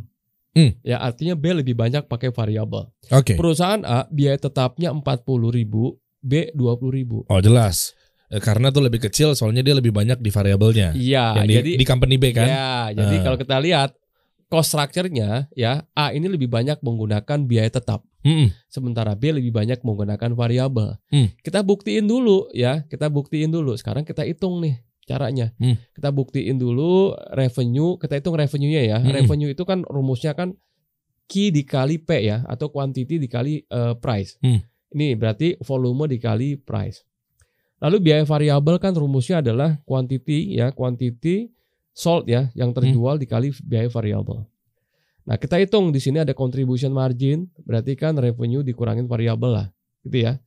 Hmm. Ya, artinya B lebih banyak pakai variabel. Oke. Perusahaan A biaya tetapnya 40.000, B 20.000. Oh jelas. Eh, Karena tuh lebih kecil soalnya dia lebih banyak di variabelnya. Iya, Yang di, jadi di company B kan? Ya, jadi Ah. kalau kita lihat cost structure-nya ya, A ini lebih banyak menggunakan biaya tetap, Mm-mm. sementara B lebih banyak menggunakan variabel. Hmm. Kita buktiin dulu ya, kita buktiin dulu. Sekarang kita hitung nih caranya. Hmm. Kita buktiin dulu revenue, kita hitung revenue-nya ya. Hmm. Revenue itu kan rumusnya kan Q dikali P ya atau quantity dikali eh, price. Hmm. Ini berarti volume dikali price. Lalu biaya variabel kan rumusnya adalah quantity ya, quantity sold ya yang terjual dikali biaya variabel. Nah, kita hitung di sini ada contribution margin, berarti kan revenue dikurangin variabel lah, gitu ya.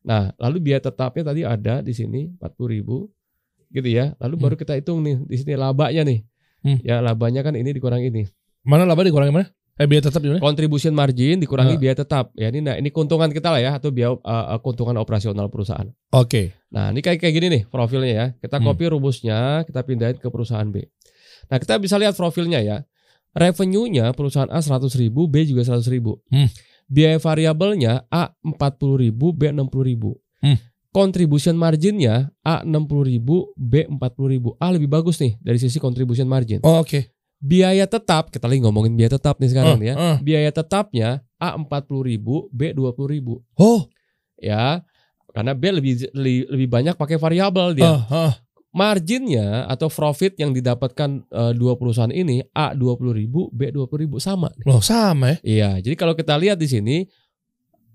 Nah, lalu biaya tetapnya tadi ada di sini 40.000 gitu ya. Lalu Hmm. baru kita hitung nih di sini labanya nih. Hmm. Ya, labanya kan ini dikurang ini. Mana laba dikurangi mana? Eh biaya tetap gimana? Contribution margin dikurangi Ah. biaya tetap. Ya, ini nah ini keuntungan kita lah ya atau biaya uh, keuntungan operasional perusahaan. Oke. Nah, ini kayak kayak gini nih profilnya ya. Kita Hmm. copy rumusnya, kita pindahin ke perusahaan B. Nah, kita bisa lihat profilnya ya. Revenue-nya perusahaan A 100.000, B juga 100.000. Hmm. Biaya variabelnya A 40.000, B 60.000. Hmm. Contribution marginnya A 60.000, B 40.000. A lebih bagus nih dari sisi contribution margin. Oh, oke. Biaya tetap, kita lagi ngomongin biaya tetap nih sekarang nih ya. oh. Biaya tetapnya A 40.000, B 20.000. Oh, Ya. Karena B lebih lebih, lebih banyak pakai variabel dia ah, ah. Marginnya atau profit yang didapatkan eh, dua perusahaan ini A 20.000, B 20.000 sama. Loh, sama ya? Iya, jadi kalau kita lihat di sini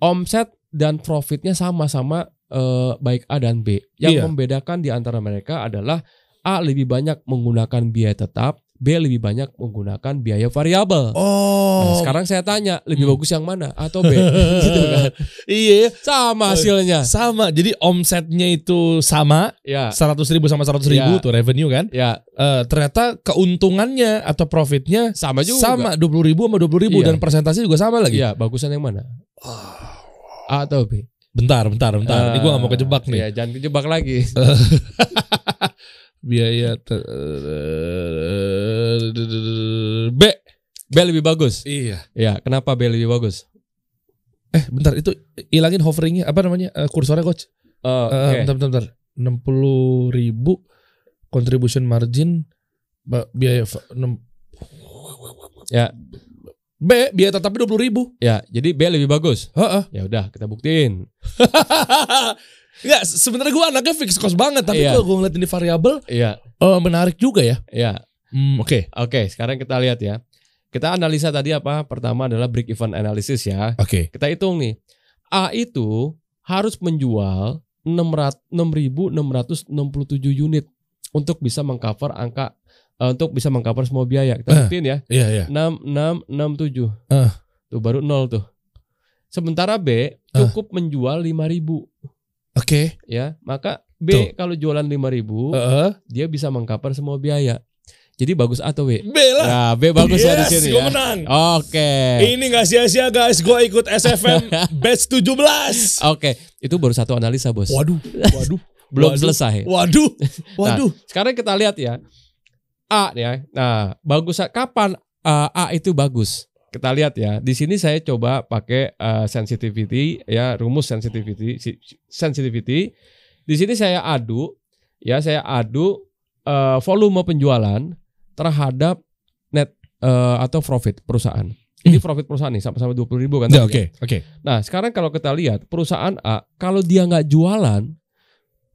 omset dan profitnya sama-sama eh, baik A dan B. Yang Iya. membedakan di antara mereka adalah A lebih banyak menggunakan biaya tetap, B lebih banyak menggunakan biaya variabel. Oh. Nah, sekarang saya tanya, lebih Hmm. bagus yang mana? A atau B? gitu kan. Iya, Sama Oh, hasilnya. sama. Jadi omsetnya itu sama, Ya. 100 ribu sama 100 ribu Iya. tuh revenue kan? Ya, Eh, ternyata keuntungannya atau profitnya sama juga. sama 20 ribu sama 20 ribu Iya. dan persentase juga sama lagi. Iya, bagusan yang mana? A atau B? Bentar, bentar, bentar. Ini gue gak mau kejebak nih. Iya, jangan kejebak lagi. Biaya ter- B. B lebih bagus. Iya. Ya, kenapa B lebih bagus? Eh, bentar itu hilangin hoveringnya apa namanya? Eh, kursornya coach. Oh, Eh, oke. bentar, bentar, bentar. 60 ribu contribution margin biaya fa- enam- Ya. B biaya tetapnya 20 ribu. Ya, jadi B lebih bagus. Heeh. Ya udah, kita buktiin. Enggak, sebenarnya gue anaknya fixed cost banget, tapi Iya. kalau gue ngeliat ini variabel Iya, eh, menarik juga ya. ya. Hmm, oke. Oke, sekarang kita lihat ya. Kita analisa tadi apa? Pertama adalah break even analysis ya. Oke. Kita hitung nih. A itu harus menjual 600 6.667 unit untuk bisa mengcover angka eh, untuk bisa mengcover semua biaya. Kita buktiin ya. Iya, iya. 6667. Eh. Tuh baru nol tuh. Sementara B cukup menjual 5000 Oke. ya. Maka B kalau jualan 5000 Heeh. dia bisa mengcover semua biaya. Jadi bagus atau B? B lah. Ya, B bagus lah di yes, sini gue ya. menang. Oke. Ini gak sia-sia guys, gue ikut SFM batch 17. Oke, itu baru satu analisa, Bos. Waduh, waduh, Belum waduh. selesai. waduh, waduh. Sekarang kita lihat ya. A ya. Nah, bagus kapan uh, A itu bagus? Kita lihat ya. Di sini saya coba pakai uh, sensitivity ya, rumus sensitivity si- sensitivity. Di sini saya adu ya, saya adu uh, volume penjualan terhadap net uh, atau profit perusahaan. Ini profit perusahaan nih sama-sama 20 ribu kan? Hmm. Ya, tadi Oke, kan? oke. Nah, sekarang kalau kita lihat perusahaan A, kalau dia nggak jualan,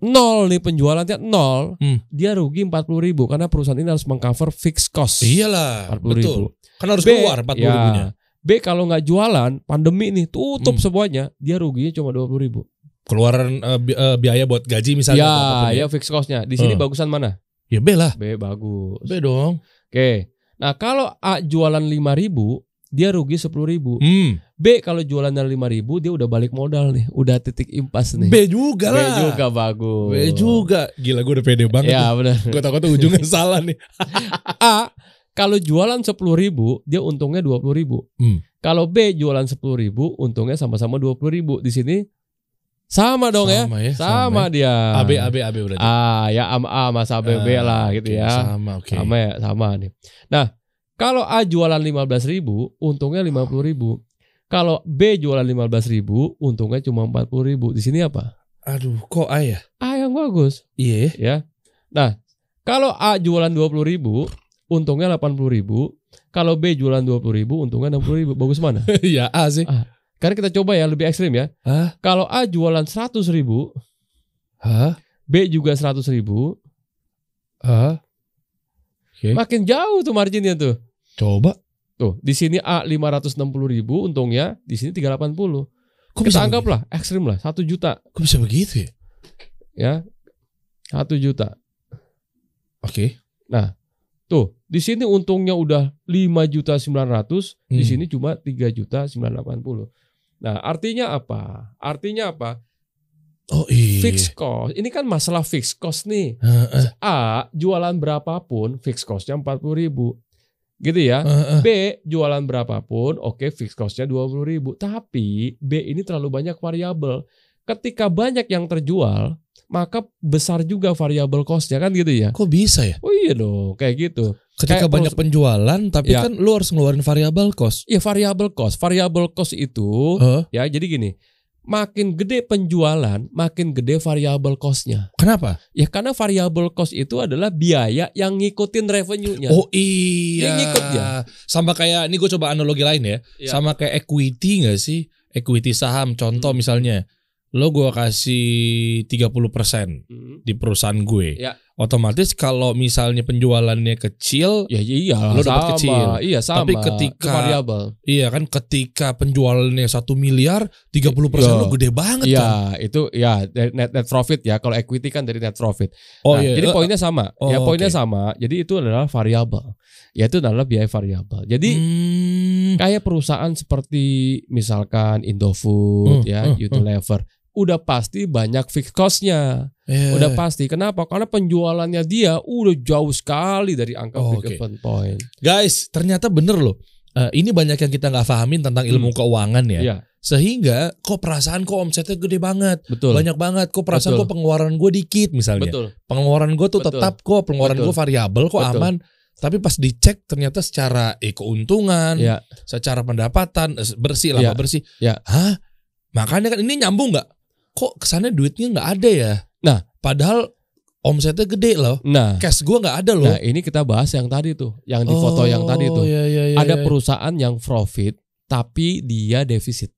nol nih penjualannya nol, Hmm. dia rugi 40 ribu karena perusahaan ini harus mengcover fixed cost. Iyalah, 40 betul. ribu. Kan harus B, keluar 40 ya, ribunya. B kalau nggak jualan, pandemi nih tutup Hmm. semuanya, dia ruginya cuma 20 ribu. Keluaran eh, bi- eh, biaya buat gaji misalnya. apa pun Ya, ya fixed costnya. Di sini Hmm. bagusan mana? Ya B lah. B bagus. B dong. Oke. Nah, kalau A jualan 5 ribu, dia rugi 10 ribu. Hmm. B kalau jualannya 5 ribu, dia udah balik modal nih, udah titik impas nih. B juga B lah. juga bagus. B juga. Gila gue udah pede banget. Ya benar. Gue takut tuh ujungnya salah nih. A kalau jualan 10 ribu dia untungnya 20 ribu. Hmm. Kalau B jualan 10 ribu untungnya sama-sama 20 ribu. Di sini sama dong ya. Sama ya. Sama, ya. dia. AB AB AB berarti. Ah ya A A mas A B B Ah, lah gitu oke, ya. Sama oke. Sama ya sama nih. Nah kalau A jualan 15 ribu untungnya 50 ribu. Kalau B jualan 15 ribu untungnya cuma 40 ribu. Di sini apa? Aduh, kok A ya? A yang bagus Iya. ya. Nah, kalau A jualan 20 ribu, untungnya 80 ribu. Kalau B jualan 20 ribu, untungnya 60 ribu. Bagus mana? ya A sih. Karena kita coba ya, lebih ekstrim ya. Hah? Kalau A jualan 100 ribu, Hah? B juga 100 ribu, Hah? Oke. makin jauh tuh marginnya tuh. Coba. Tuh, di sini A 560 ribu, untungnya di sini 380. Kok kita bisa anggap begitu? lah, ekstrim lah, 1 juta Kok bisa begitu ya? ya. 1 juta. Oke. Tuh, di sini untungnya udah 5 juta 900, di Hmm. sini cuma 3 juta 980. Nah, artinya apa? Artinya apa? Oh iya. Fixed cost. Ini kan masalah fixed cost nih. Heeh, A, jualan berapapun, fixed costnya 40 ribu. Gitu ya. heeh. B, jualan berapapun, oke fixed costnya 20 ribu. Tapi B ini terlalu banyak variabel. Ketika banyak yang terjual, maka besar juga variabel costnya kan gitu ya. Kok bisa ya? Oh iya dong, kayak gitu. Ketika Kayak banyak perus- penjualan, tapi Ya. kan lu harus ngeluarin variabel cost. Ya variabel cost. Variabel cost itu Heeh. ya jadi gini. Makin gede penjualan, makin gede variabel costnya. Kenapa? Ya karena variabel cost itu adalah biaya yang ngikutin revenue-nya. Oh iya. Yang ngikut ya? Sama kayak ini gue coba analogi lain ya. Iya. Sama kayak equity gak sih? Equity saham. Contoh Hmm. misalnya, lo gue kasih 30% Hmm. di perusahaan gue. Ya. Otomatis kalau misalnya penjualannya kecil, Ya iya, Lo dapat kecil. Iya sama. Tapi ketika- variabel. iya kan ketika penjualannya satu miliar, 30% Iya. lo gede banget kan. Iya, itu ya net net profit ya. Kalau equity kan dari net profit. Oh Nah, iya. Jadi Eh, poinnya sama. oh, ya poinnya oke. sama. Jadi itu adalah variabel. Ya itu adalah biaya variabel. Jadi Hmm. kayak perusahaan seperti misalkan Indofood Hmm, ya, hmm, Unilever, udah pasti banyak fixed cost-nya. Eh, Udah pasti. Kenapa? Karena penjualannya dia udah jauh sekali dari angka Oh, break even point. Guys, ternyata bener loh. eh, ini banyak yang kita nggak pahamin tentang ilmu keuangan ya. Iya, Sehingga kok perasaan kok omsetnya gede banget, betul. banyak banget. Kok perasaan Betul. kok pengeluaran gue dikit misalnya. Betul. Pengeluaran gue tuh Betul. tetap kok, pengeluaran gue variabel kok Betul. aman. Tapi pas dicek ternyata secara eh, keuntungan, Ya, secara pendapatan eh, bersih lah Ya. Bersih. Ya. Hah? Makanya kan ini nyambung nggak? Kok kesannya duitnya nggak ada ya? Nah. padahal omsetnya gede loh. nah, Cash gue nggak ada loh. nah ini kita bahas yang tadi tuh, yang di foto yang tadi tuh. iya, iya, iya, Ada iya. perusahaan yang profit tapi dia defisit.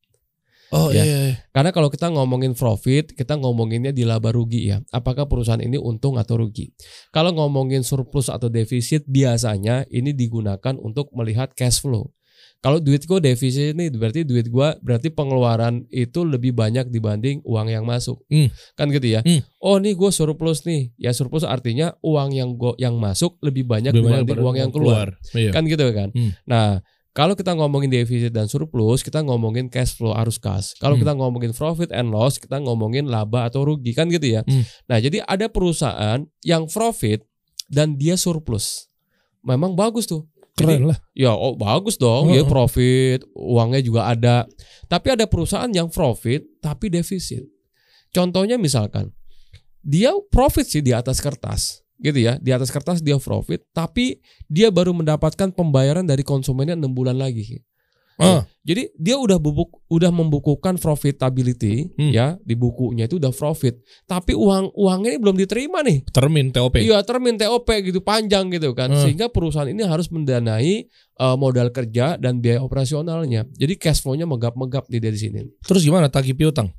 Oh ya. iya, iya. Karena kalau kita ngomongin profit, kita ngomonginnya di laba rugi ya. Apakah perusahaan ini untung atau rugi? Kalau ngomongin surplus atau defisit, biasanya ini digunakan untuk melihat cash flow. Kalau duit gue defisit ini berarti duit gue berarti pengeluaran itu lebih banyak dibanding uang yang masuk. Hmm. Kan gitu ya. Hmm. Oh, nih gue surplus nih. Ya surplus artinya uang yang gua yang masuk lebih banyak Lebih banyak dibanding daripada uang yang keluar. Iya. Kan gitu kan. Hmm. Nah, kalau kita ngomongin defisit dan surplus, kita ngomongin cash flow arus kas. Kalau Hmm. kita ngomongin profit and loss, kita ngomongin laba atau rugi kan gitu ya. Hmm. Nah, jadi ada perusahaan yang profit dan dia surplus. Memang bagus tuh. Jadi, lah. ya oh bagus dong, ya Heeh. profit, uangnya juga ada. Tapi ada perusahaan yang profit tapi defisit. Contohnya misalkan dia profit sih di atas kertas, gitu ya. Di atas kertas dia profit, tapi dia baru mendapatkan pembayaran dari konsumennya enam bulan lagi. Ah. Jadi dia udah bubuk, udah membukukan profitability Hmm. ya di bukunya itu udah profit, tapi uang uangnya ini belum diterima nih. Termin TOP. Iya termin TOP gitu panjang gitu kan Hmm. sehingga perusahaan ini harus mendanai eh, modal kerja dan biaya operasionalnya. Jadi cash flow-nya megap-megap nih dari sini. Terus gimana tagih piutang?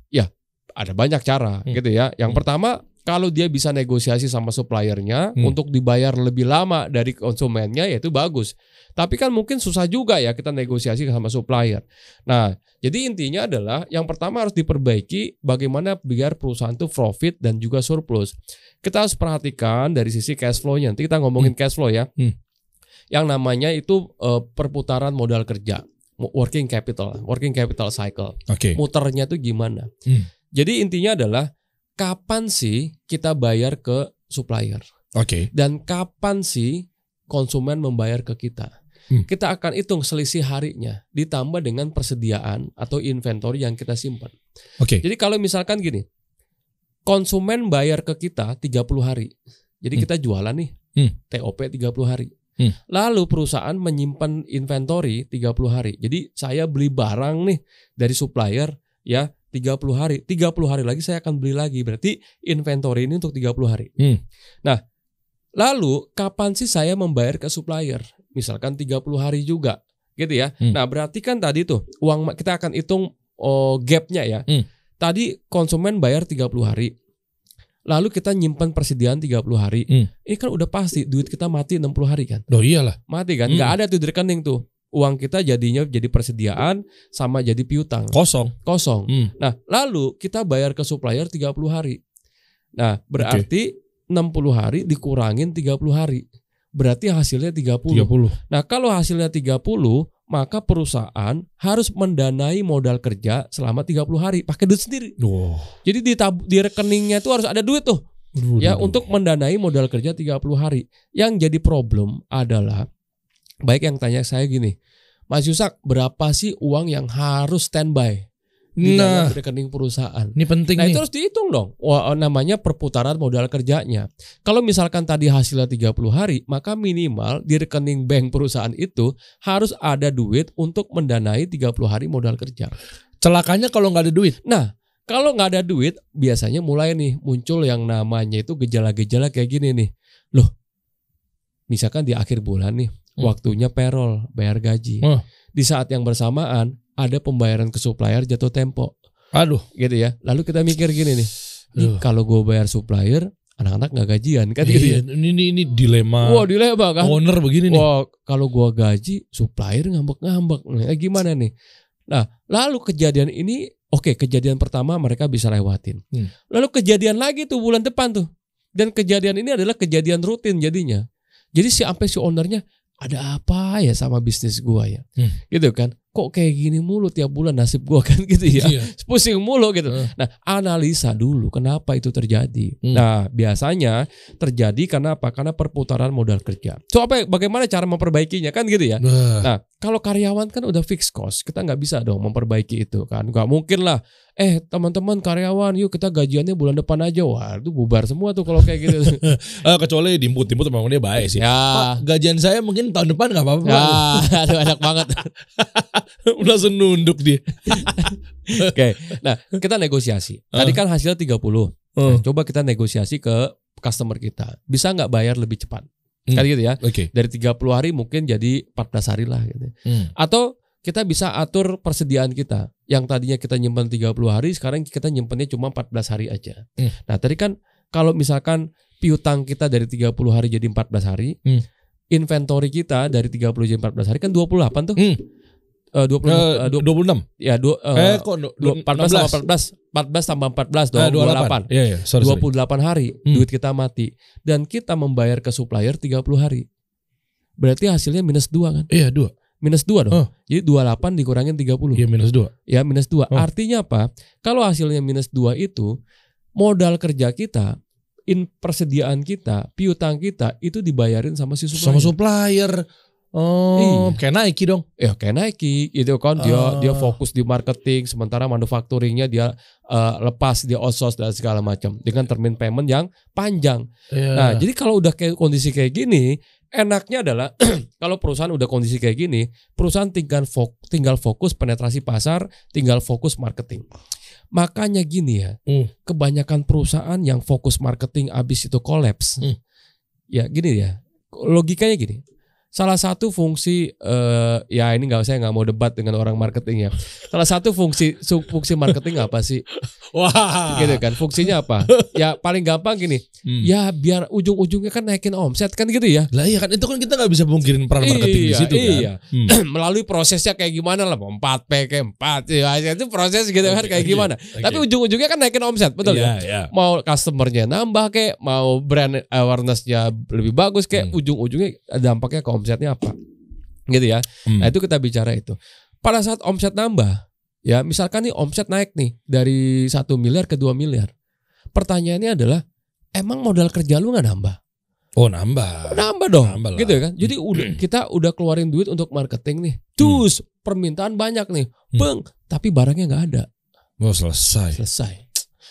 Ada banyak cara Hmm. gitu ya. Yang Hmm. pertama kalau dia bisa negosiasi sama suppliernya Hmm. untuk dibayar lebih lama dari konsumennya ya itu bagus. Tapi kan mungkin susah juga ya kita negosiasi sama supplier. Nah, jadi intinya adalah yang pertama harus diperbaiki bagaimana biar perusahaan itu profit dan juga surplus. Kita harus perhatikan dari sisi cash flow-nya. Nanti kita ngomongin cash flow ya. Hmm. Yang namanya itu eh, perputaran modal kerja, working capital, working capital cycle. Oke. Muternya itu gimana? Hmm. Jadi intinya adalah kapan sih kita bayar ke supplier Oke. dan kapan sih konsumen membayar ke kita. Hmm. Kita akan hitung selisih harinya ditambah dengan persediaan atau inventory yang kita simpan. Oke. Jadi kalau misalkan gini, konsumen bayar ke kita 30 hari. Jadi Hmm. kita jualan nih, Hmm. TOP 30 hari. Hmm. Lalu perusahaan menyimpan inventory 30 hari. Jadi saya beli barang nih dari supplier ya 30 hari. 30 hari lagi saya akan beli lagi. Berarti inventory ini untuk 30 hari. Hmm. Nah, lalu kapan sih saya membayar ke supplier? Misalkan 30 hari juga. Gitu ya. Hmm. Nah, berarti kan tadi tuh uang kita akan hitung oh, gapnya ya. Hmm. Tadi konsumen bayar 30 hari. Lalu kita nyimpan persediaan 30 hari. Hmm. Ini kan udah pasti duit kita mati 60 hari kan. Oh iyalah. Mati kan? Hmm. Nggak ada tuh di rekening tuh. Uang kita jadinya jadi persediaan sama jadi piutang. Kosong. Kosong. Hmm. Nah, lalu kita bayar ke supplier 30 hari. Nah, berarti 60 hari dikurangin 30 hari. Berarti hasilnya 30. 30. Nah, kalau hasilnya 30, maka perusahaan harus mendanai modal kerja selama 30 hari pakai duit sendiri. Wow. Jadi di tab- di rekeningnya itu harus ada duit tuh ya untuk mendanai modal kerja 30 hari. Yang jadi problem adalah baik yang tanya saya gini, Mas Yusak, berapa sih uang yang harus standby di Nah, dalam rekening perusahaan? ini penting Nah nih. itu harus dihitung dong. Wah, namanya perputaran modal kerjanya. Kalau misalkan tadi hasilnya 30 hari, maka minimal di rekening bank perusahaan itu harus ada duit untuk mendanai 30 hari modal kerja. Celakanya kalau nggak ada duit. Nah, kalau nggak ada duit, biasanya mulai nih muncul yang namanya itu gejala-gejala kayak gini nih. Loh, misalkan di akhir bulan nih, Hmm. waktunya payroll, bayar gaji. Di saat yang bersamaan, ada pembayaran ke supplier jatuh tempo Aduh. gitu ya. Lalu kita mikir gini nih, kalau gue bayar supplier, anak-anak nggak gajian kan gitu Iya, ya. ini, ini ini dilema Wah dilema kan. owner begini nih. Wah kalau gua gaji, supplier ngambek-ngambek. Nah, eh, gimana nih? Nah lalu kejadian ini, oke kejadian pertama mereka bisa lewatin. Hmm. Lalu kejadian lagi tuh bulan depan tuh. Dan kejadian ini adalah kejadian rutin jadinya. Jadi si sampai si ownernya ada apa ya sama bisnis gua ya, Hmm. gitu kan? kok kayak gini mulu tiap bulan nasib gua kan gitu ya. Iya. Pusing mulu gitu. Heeh. Nah, analisa dulu kenapa itu terjadi. Hmm. Nah, biasanya terjadi karena apa? Karena perputaran modal kerja. So apa bagaimana cara memperbaikinya kan gitu ya. Nah, Nah, kalau karyawan kan udah fix cost, kita nggak bisa dong memperbaiki itu kan. Nggak mungkin lah. Eh, teman-teman karyawan, yuk kita gajiannya bulan depan aja. Wah, itu bubar semua tuh kalau kayak gitu. eh, kecuali dimput-imput memang dia baik sih. ya. Pak, gajian saya mungkin tahun depan nggak apa-apa. Ya, aduh enak banget. Langsung nunduk dia. Oke. Nah, kita negosiasi. Tadi kan hasilnya 30. Hmm. Nah, coba kita negosiasi ke customer kita. Bisa nggak bayar lebih cepat? Hmm. Kan gitu ya. Oke. Dari 30 hari mungkin jadi 14 hari lah gitu. Hmm. Atau kita bisa atur persediaan kita. Yang tadinya kita nyimpan 30 hari, sekarang kita nyimpannya cuma 14 hari aja. Hmm. Nah, tadi kan kalau misalkan piutang kita dari 30 hari jadi 14 hari, Hmm. inventory kita dari 30 jadi 14 hari kan 28 tuh. Hmm. Eh, 20 Eh, eh, 20 26. ya dua, Eh, eh, kok du- dua- 14 tambah 16? 14 14 tambah 14 dong Eh, 28 Iya, iya. Sorry, sorry. 28 hari Hmm. duit kita mati dan kita membayar ke supplier 30 hari berarti hasilnya minus 2 kan Iya, dua. Minus 2 dong Oh. jadi 28 dikurangin 30 Iya, minus dua. ya minus 2 Oh. artinya apa kalau hasilnya minus 2 itu modal kerja kita in persediaan kita piutang kita itu dibayarin sama si supplier Sama supplier. Oh, Iya. kayak Nike dong. ya kayak Nike gitu kan dia Ah. dia fokus di marketing sementara manufacturingnya dia eh, lepas dia outsource dan segala macam dengan termin payment yang panjang Iya. nah jadi kalau udah kayak kondisi kayak gini enaknya adalah kalau perusahaan udah kondisi kayak gini perusahaan tinggal fok- tinggal fokus penetrasi pasar tinggal fokus marketing makanya gini ya Hmm. kebanyakan perusahaan yang fokus marketing abis itu kolaps Hmm. ya gini ya logikanya gini salah satu fungsi eh, ya ini nggak saya nggak mau debat dengan orang marketing ya salah satu fungsi fungsi marketing apa sih Wah. gitu kan fungsinya apa ya paling gampang gini Hmm. ya biar ujung-ujungnya kan naikin omset kan gitu ya Lah iya kan itu kan kita nggak bisa pungkirin peran marketing di Iya, situ kan. iya. Hmm. melalui prosesnya kayak gimana lah mau 4 P ke 4 ya itu proses gitu kan Oke, kayak oke, gimana oke. tapi ujung-ujungnya kan naikin omset betul Iya, ya iya. mau customernya nambah kayak mau brand awarenessnya lebih bagus kayak Hmm. ujung-ujungnya dampaknya ke omsetnya apa gitu ya. Hmm. nah itu kita bicara itu. Pada saat omset nambah ya misalkan nih omset naik nih dari satu miliar ke 2 miliar pertanyaannya adalah emang modal kerja lu nggak nambah? Oh, nambah. nambah dong Nambah lah. gitu ya kan? Jadi udah kita udah keluarin duit untuk marketing nih. Terus permintaan banyak nih. Hmm. beng tapi barangnya nggak ada. Oh, selesai. selesai.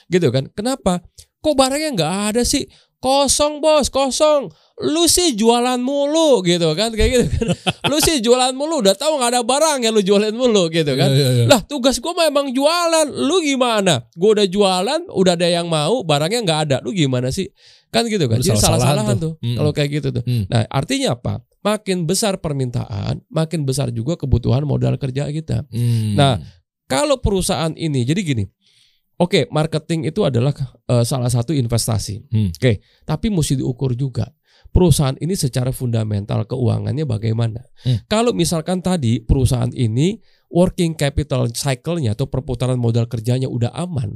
Gitu kan? Kenapa? Kok barangnya nggak ada sih? Kosong bos kosong lu sih jualan mulu gitu kan kayak gitu kan lu sih jualan mulu udah tahu nggak ada barang ya lu jualan mulu gitu kan Iya, iya, iya. lah tugas gue memang jualan lu gimana gue udah jualan udah ada yang mau barangnya nggak ada lu gimana sih kan gitu kan jadi salah-salahan tuh. tuh, Mm. kalau kayak gitu tuh Hmm. nah artinya apa makin besar permintaan makin besar juga kebutuhan modal kerja kita Hmm. Nah, kalau perusahaan ini jadi gini. Oke, marketing itu adalah eh, salah satu investasi. Hmm. Oke, tapi mesti diukur juga. Perusahaan ini secara fundamental keuangannya bagaimana? Hmm. Kalau misalkan tadi perusahaan ini working capital cycle-nya atau perputaran modal kerjanya udah aman,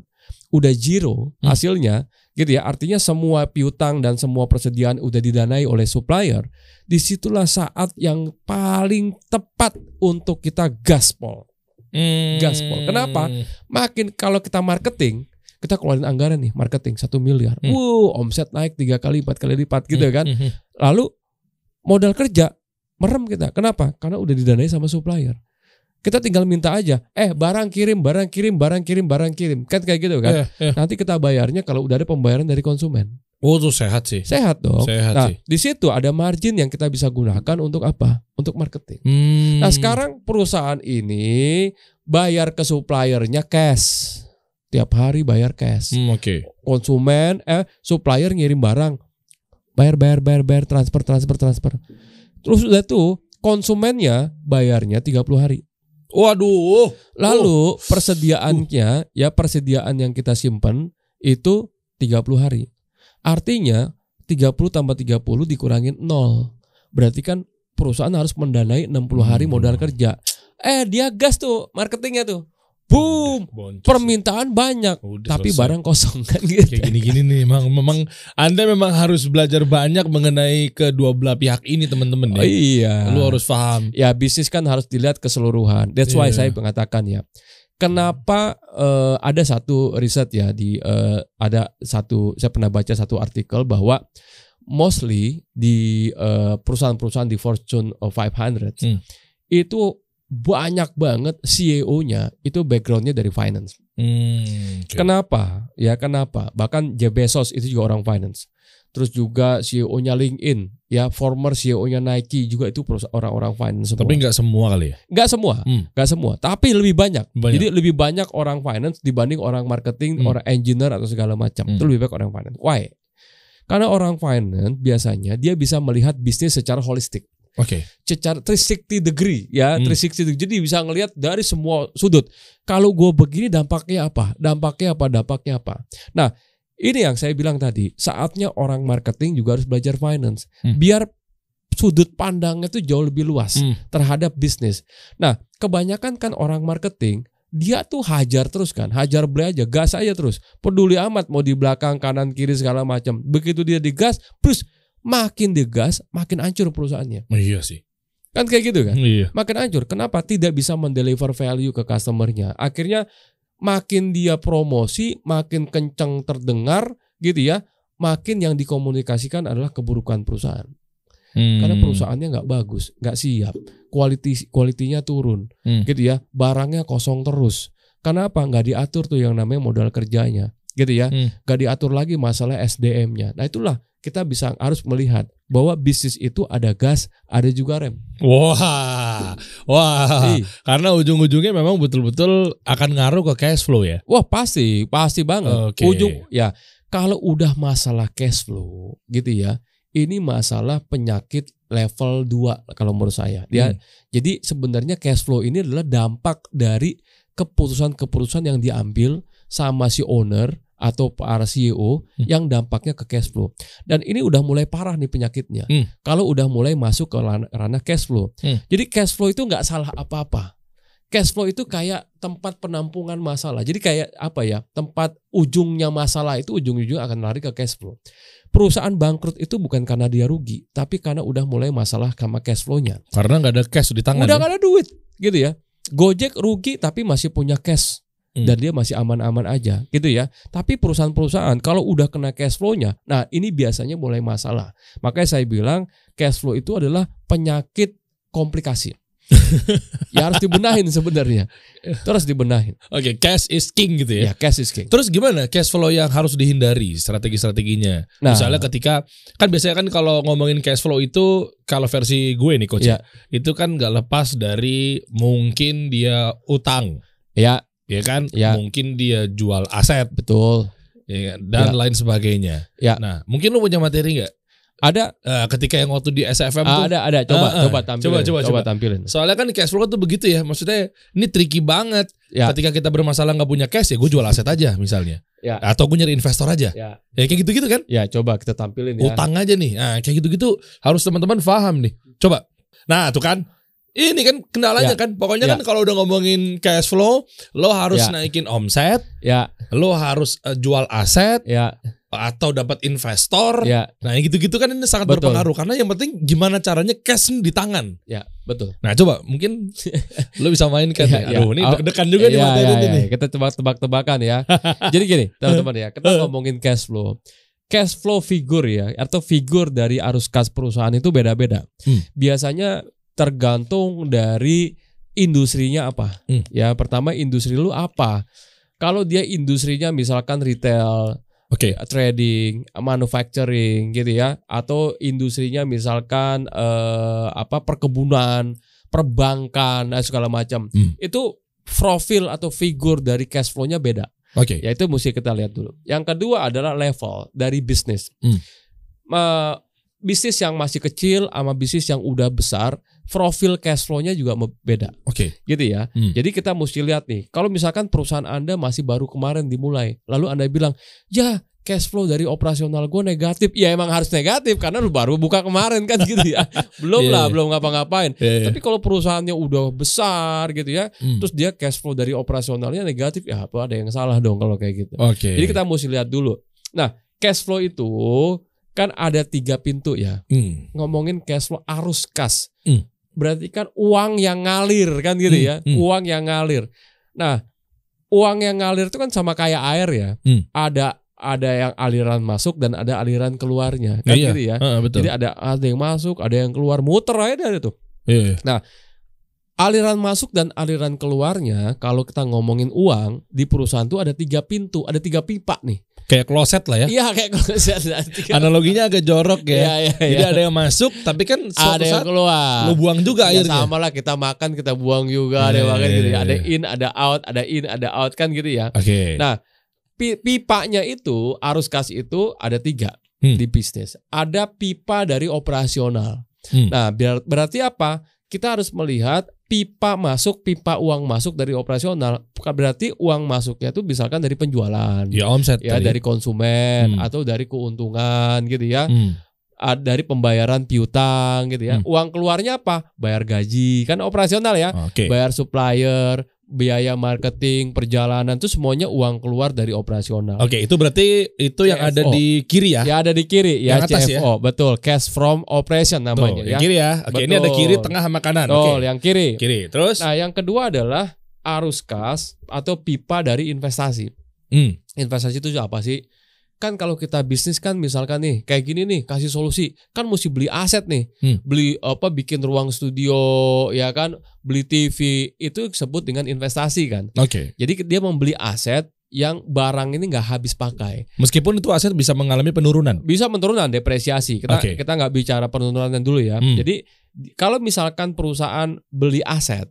udah zero Hmm. hasilnya, gitu ya. Artinya semua piutang dan semua persediaan udah didanai oleh supplier. Di situlah saat yang paling tepat untuk kita gaspol. Hmm. gaspol. Kenapa? makin kalau kita marketing kita keluarin anggaran nih marketing satu miliar, Hmm. wow omset naik tiga kali empat kali lipat gitu Hmm, kan. hmm, hmm. Lalu modal kerja merem kita, kenapa? Karena udah didanai sama supplier. Kita tinggal minta aja, eh barang kirim, barang kirim, barang kirim, barang kirim, kan kayak gitu kan. Eh, eh. Nanti kita bayarnya kalau udah ada pembayaran dari konsumen, Oh, tuh sehat sih. sehat dong. Sehat Nah sih. di situ ada margin yang kita bisa gunakan untuk apa? Untuk marketing. Hmm. Nah sekarang perusahaan ini bayar ke suppliernya cash. Tiap hari bayar cash. Hmm, oke. Konsumen, eh supplier ngirim barang. Bayar, bayar, bayar, bayar, transfer, transfer, transfer. Terus udah tuh konsumennya bayarnya 30 hari. Waduh. Lalu persediaannya, ya persediaan yang kita simpan itu 30 hari. Artinya 30 tambah 30 dikurangin 0. Berarti kan perusahaan harus mendanai 60 hari Hmm. modal kerja. Eh dia gas tuh marketingnya tuh. Boom, Boncos. permintaan banyak, Udah tapi selesai. barang kosong kan gitu. kayak gini-gini nih memang memang Anda memang harus belajar banyak mengenai kedua belah pihak ini teman-teman Oh, ya. iya. Lu harus paham. ya bisnis kan harus dilihat keseluruhan. That's why Iya. saya mengatakan ya. Kenapa eh, ada satu riset ya di eh, ada satu saya pernah baca satu artikel bahwa mostly di eh, perusahaan-perusahaan di Fortune 500 Hmm. itu banyak banget CEO-nya itu backgroundnya dari finance. Hmm, oke. Kenapa? Ya kenapa? Bahkan Jeff Bezos itu juga orang finance. Terus juga CEO-nya LinkedIn, ya former CEO-nya Nike juga itu orang-orang finance semua. Tapi nggak semua kali ya. Nggak semua, Hmm. nggak semua, tapi lebih banyak. Banyak. Jadi lebih banyak orang finance dibanding orang marketing, Hmm. orang engineer atau segala macam. Hmm. Itu lebih banyak orang finance. Why? Karena orang finance biasanya dia bisa melihat bisnis secara holistik, Oke. secara 360 degree ya, Hmm. 360 degree. Jadi bisa ngelihat dari semua sudut. Kalau gue begini dampaknya apa? Dampaknya apa? Dampaknya apa? Nah, ini yang saya bilang tadi, saatnya orang marketing juga harus belajar finance, Hmm. biar sudut pandangnya itu jauh lebih luas Hmm. terhadap bisnis. Nah, kebanyakan kan orang marketing dia tuh hajar terus kan, hajar beli aja, gas aja terus. Peduli amat mau di belakang, kanan, kiri segala macam. Begitu dia digas, terus makin digas, makin hancur perusahaannya. Oh, iya sih. Kan kayak gitu kan? Iya. Makin hancur. Kenapa tidak bisa mendeliver value ke customernya? Akhirnya makin dia promosi, makin kencang terdengar gitu ya, makin yang dikomunikasikan adalah keburukan perusahaan. Hmm. Karena perusahaannya nggak bagus, nggak siap, quality kualitinya turun, Hmm. gitu ya, barangnya kosong terus. Kenapa nggak diatur tuh yang namanya modal kerjanya, gitu ya, Hmm. nggak diatur lagi masalah SDM-nya. Nah itulah kita bisa harus melihat bahwa bisnis itu ada gas, ada juga rem. Wah, wah. Karena ujung-ujungnya memang betul-betul akan ngaruh ke cash flow ya. Wah pasti, pasti banget. Oke. Ujung ya kalau udah masalah cash flow, gitu ya, ini masalah penyakit level 2 kalau menurut saya. Dia Hmm. Jadi sebenarnya cash flow ini adalah dampak dari keputusan-keputusan yang diambil sama si owner atau para CEO Hmm. yang dampaknya ke cash flow. Dan ini udah mulai parah nih penyakitnya. Hmm. Kalau udah mulai masuk ke ran- ranah cash flow. Hmm. Jadi cash flow itu nggak salah apa-apa. Cash flow itu kayak tempat penampungan masalah. Jadi kayak apa ya? Tempat ujungnya masalah itu ujung-ujungnya akan lari ke cash flow. Perusahaan bangkrut itu bukan karena dia rugi, tapi karena udah mulai masalah sama cash flow-nya. Karena nggak ada cash di tangan. Udah ya. gak ada duit gitu ya. Gojek rugi tapi masih punya cash Hmm. dan dia masih aman-aman aja gitu ya. Tapi perusahaan-perusahaan kalau udah kena cash flow-nya, nah ini biasanya mulai masalah. Makanya saya bilang cash flow itu adalah penyakit komplikasi. ya harus dibenahin sebenarnya. Itu harus dibenahin. Oke, cash is king gitu ya. Ya, cash is king. Terus gimana cash flow yang harus dihindari strategi-strateginya? Nah, Misalnya ketika kan biasanya kan kalau ngomongin cash flow itu kalau versi gue nih coach Ya. ya, itu kan nggak lepas dari mungkin dia utang, ya ya kan? Ya. Mungkin dia jual aset betul. ya kan? dan Ya. lain sebagainya. Ya. Nah, mungkin lu punya materi nggak? Ada Eh, ketika yang waktu di SFM ah, tuh ada ada coba Ah, ah. coba tampilin. Coba, coba, coba. tampilin. Soalnya kan cash flow tuh begitu ya, maksudnya ini tricky banget. Ya. Ketika kita bermasalah nggak punya cash ya, gue jual aset aja misalnya. Ya. Atau gue nyari investor aja. Ya, Ya kayak gitu-gitu kan? ya coba kita tampilin ya. Utang aja nih. Nah, kayak gitu-gitu harus teman-teman paham nih. Coba. Nah, tuh kan. Ini kan kendalanya Ya. kan. Pokoknya Ya. kan kalau udah ngomongin cash flow, lo harus Ya. naikin omset, Ya, lo harus eh, jual aset ya, atau dapat investor. ya, Nah, gitu-gitu kan ini sangat Betul. berpengaruh karena yang penting gimana caranya cash di tangan. ya, betul. Nah, coba mungkin lo bisa mainkan ya. iya. Aduh, ini deg-degan juga nih Iya, materi iya, ini nih. Kita tebak-tebak-tebakan ya. Jadi gini, teman-teman ya, kita ngomongin cash flow. Cash flow figur ya, atau figur dari arus kas perusahaan itu beda-beda. Hmm. Biasanya tergantung dari industrinya apa. Hmm. Ya, pertama industri lu apa? Kalau dia industrinya misalkan retail, Oke. trading, manufacturing gitu ya, atau industrinya misalkan eh, apa perkebunan, perbankan, dan segala macam. Hmm. Itu profil atau figur dari cash flow-nya beda. Oke. Ya itu mesti kita lihat dulu. Yang kedua adalah level dari bisnis. Hmm. Ma- bisnis yang masih kecil sama bisnis yang udah besar, profil cash flow-nya juga beda, Oke. gitu ya. Hmm. Jadi kita mesti lihat nih, kalau misalkan perusahaan Anda masih baru kemarin dimulai, lalu Anda bilang, "Ya, cash flow dari operasional gue negatif." Ya emang harus negatif karena lu baru buka kemarin kan gitu ya. Belum Iya, lah, iya. belum ngapa-ngapain. Iya, iya. Tapi kalau perusahaannya udah besar gitu ya, Hmm. terus dia cash flow dari operasionalnya negatif, ya apa ada yang salah dong kalau kayak gitu. Oke. Jadi kita mesti lihat dulu. Nah, cash flow itu kan ada tiga pintu ya. Hmm. Ngomongin cash flow arus kas. Hmm. Berarti kan uang yang ngalir kan gitu Hmm, ya. hmm. Uang yang ngalir. Nah, uang yang ngalir itu kan sama kayak air ya. Hmm. Ada ada yang aliran masuk dan ada aliran keluarnya kan Iya. gitu ya. Heeh, betul. Jadi ada ada yang masuk, ada yang keluar, muter aja ada tuh. Iya. Aliran masuk dan aliran keluarnya kalau kita ngomongin uang di perusahaan tuh ada tiga pintu, ada tiga pipa nih. Kayak kloset lah ya. Iya kayak ada tiga. Analoginya agak jorok ya. Iya, iya, Jadi iya. ada yang masuk tapi kan suatu ada yang saat keluar. lu buang juga Ya airnya. sama lah kita makan kita buang juga ada Iya, yang makan iya, gitu ya. Ada in, ada out, ada in, ada out kan gitu ya. Oke. Nah, Pi- pipanya itu arus kas itu ada tiga Hmm. di bisnis. Ada pipa dari operasional. Hmm. Nah, berarti apa? Kita harus melihat pipa masuk, pipa uang masuk dari operasional. Berarti uang masuknya itu misalkan dari penjualan, Ya omset ya tadi. dari konsumen Hmm. atau dari keuntungan gitu ya. Hmm. Dari pembayaran piutang gitu ya. Hmm. Uang keluarnya apa? Bayar gaji, kan operasional ya. Oke. Bayar supplier, biaya marketing, perjalanan itu semuanya uang keluar dari operasional. Oke, itu berarti itu yang ada CFO. di kiri ya. Ya ada di kiri ya Yang atas CFO, betul. Cash from operation Tuh, namanya yang ya. kiri ya. Oke, ini ada Betul. kiri, tengah sama kanan. Betul, Oke. yang kiri. Kiri. Terus Nah, yang kedua adalah arus kas atau pipa dari investasi. hmm. Investasi itu apa sih? Kan kalau kita bisnis kan misalkan nih kayak gini nih kasih solusi kan mesti beli aset nih Hmm. beli apa bikin ruang studio ya kan beli TV itu disebut dengan investasi kan Oke. jadi dia membeli aset yang barang ini nggak habis pakai Meskipun itu aset bisa mengalami penurunan. bisa menurunkan depresiasi kita Oke. kita nggak bicara penurunan dulu ya Hmm. jadi di- kalau misalkan perusahaan beli aset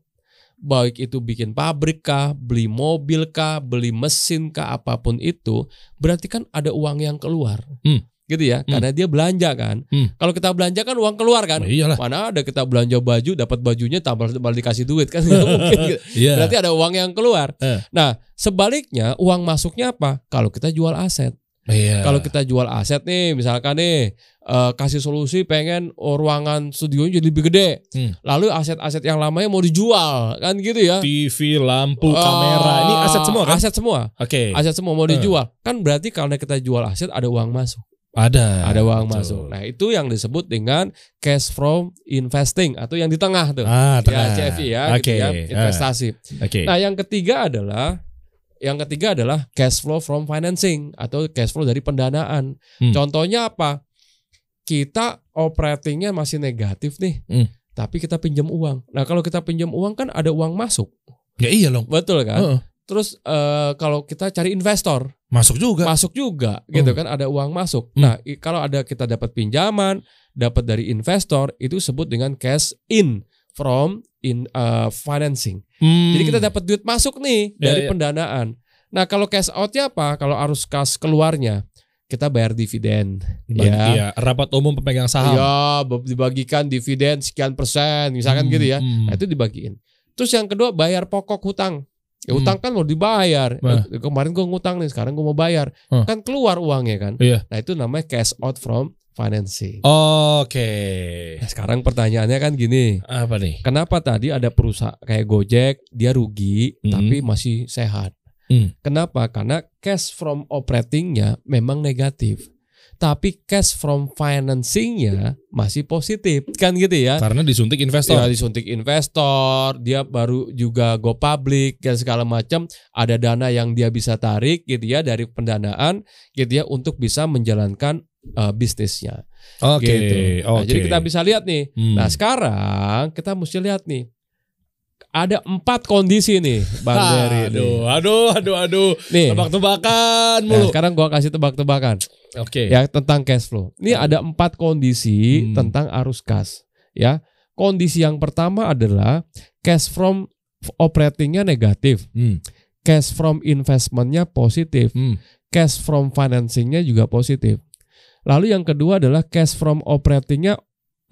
baik itu bikin pabrik kah beli mobil kah beli mesin kah apa pun itu berarti kan ada uang yang keluar Hmm. gitu ya Hmm. karena dia belanja kan Hmm. kalau kita belanja kan uang keluar kan Oh, iyalah. mana ada kita belanja baju dapat bajunya tambah tambah dikasih duit kan nggak mungkin gitu. Iya. berarti ada uang yang keluar Eh. nah sebaliknya uang masuknya apa kalau kita jual aset Iya. kalau kita jual aset nih, misalkan nih eh, kasih solusi pengen oh, ruangan studionya jadi lebih gede, Hmm. lalu aset-aset yang lamanya mau dijual, kan gitu ya? TV, lampu, Eh, kamera, ini aset semua kan? Aset semua, Oke. aset semua mau Eh. dijual, kan berarti kalau kita jual aset ada uang masuk, Ada. ada uang betul. masuk. Nah itu yang disebut dengan cash from investing atau yang di tengah tuh, Ah, ya tengah. CFI ya, Oke. gitu ya, investasi. Oke. Nah, yang ketiga adalah yang ketiga adalah cash flow from financing atau cash flow dari pendanaan. Hmm. Contohnya apa? Kita operatingnya masih negatif nih. Hmm. Tapi kita pinjam uang. Nah, kalau kita pinjam uang kan ada uang masuk. Ya iya loh. Betul kan? Heeh. Terus eh, kalau kita cari investor, Masuk juga. masuk juga gitu Hmm. kan ada uang masuk. Hmm. Nah, kalau ada kita dapat pinjaman, dapat dari investor itu sebut dengan cash in from in eh, financing. Hmm. Jadi kita dapat duit masuk nih Ya, dari ya. pendanaan. Nah kalau cash outnya apa? Kalau arus kas keluarnya kita bayar dividen. Bagi- ya. iya, rapat umum pemegang saham. Ya be- dibagikan dividen sekian persen misalkan Hmm, gitu ya. hmm. Nah itu dibagiin. Terus yang kedua bayar pokok hutang. Ya, Hmm. utang kan mau dibayar. Nah. Kemarin gue ngutang nih, sekarang gue mau bayar. Huh. Kan keluar uangnya kan. Iya. Nah itu namanya cash out from financing. Oke. Nah, sekarang pertanyaannya kan gini. Apa nih? Kenapa tadi ada perusahaan kayak Gojek dia rugi Hmm. tapi masih sehat? Hmm. Kenapa? Karena cash from operatingnya memang negatif, tapi cash from financingnya masih positif, kan gitu ya? Karena disuntik investor. Ya disuntik investor, dia baru juga go public dan segala macam, ada dana yang dia bisa tarik gitu ya dari pendanaan gitu ya untuk bisa menjalankan eh, bisnisnya. Oke. gitu. Nah, Oke. jadi kita bisa lihat nih. Hmm. Nah sekarang kita mesti lihat nih. Ada empat kondisi nih, Bang Dery. Aduh, aduh, aduh, aduh. Nih. Tebak-tebakan Nah, sekarang gua kasih tebak-tebakan Oke. ya tentang cash flow. Ini ada empat kondisi Hmm. tentang arus kas. Ya, kondisi yang pertama adalah cash from operatingnya negatif, Hmm. cash from investmentnya positif, Hmm. cash from financingnya juga positif. Lalu yang kedua adalah cash from operatingnya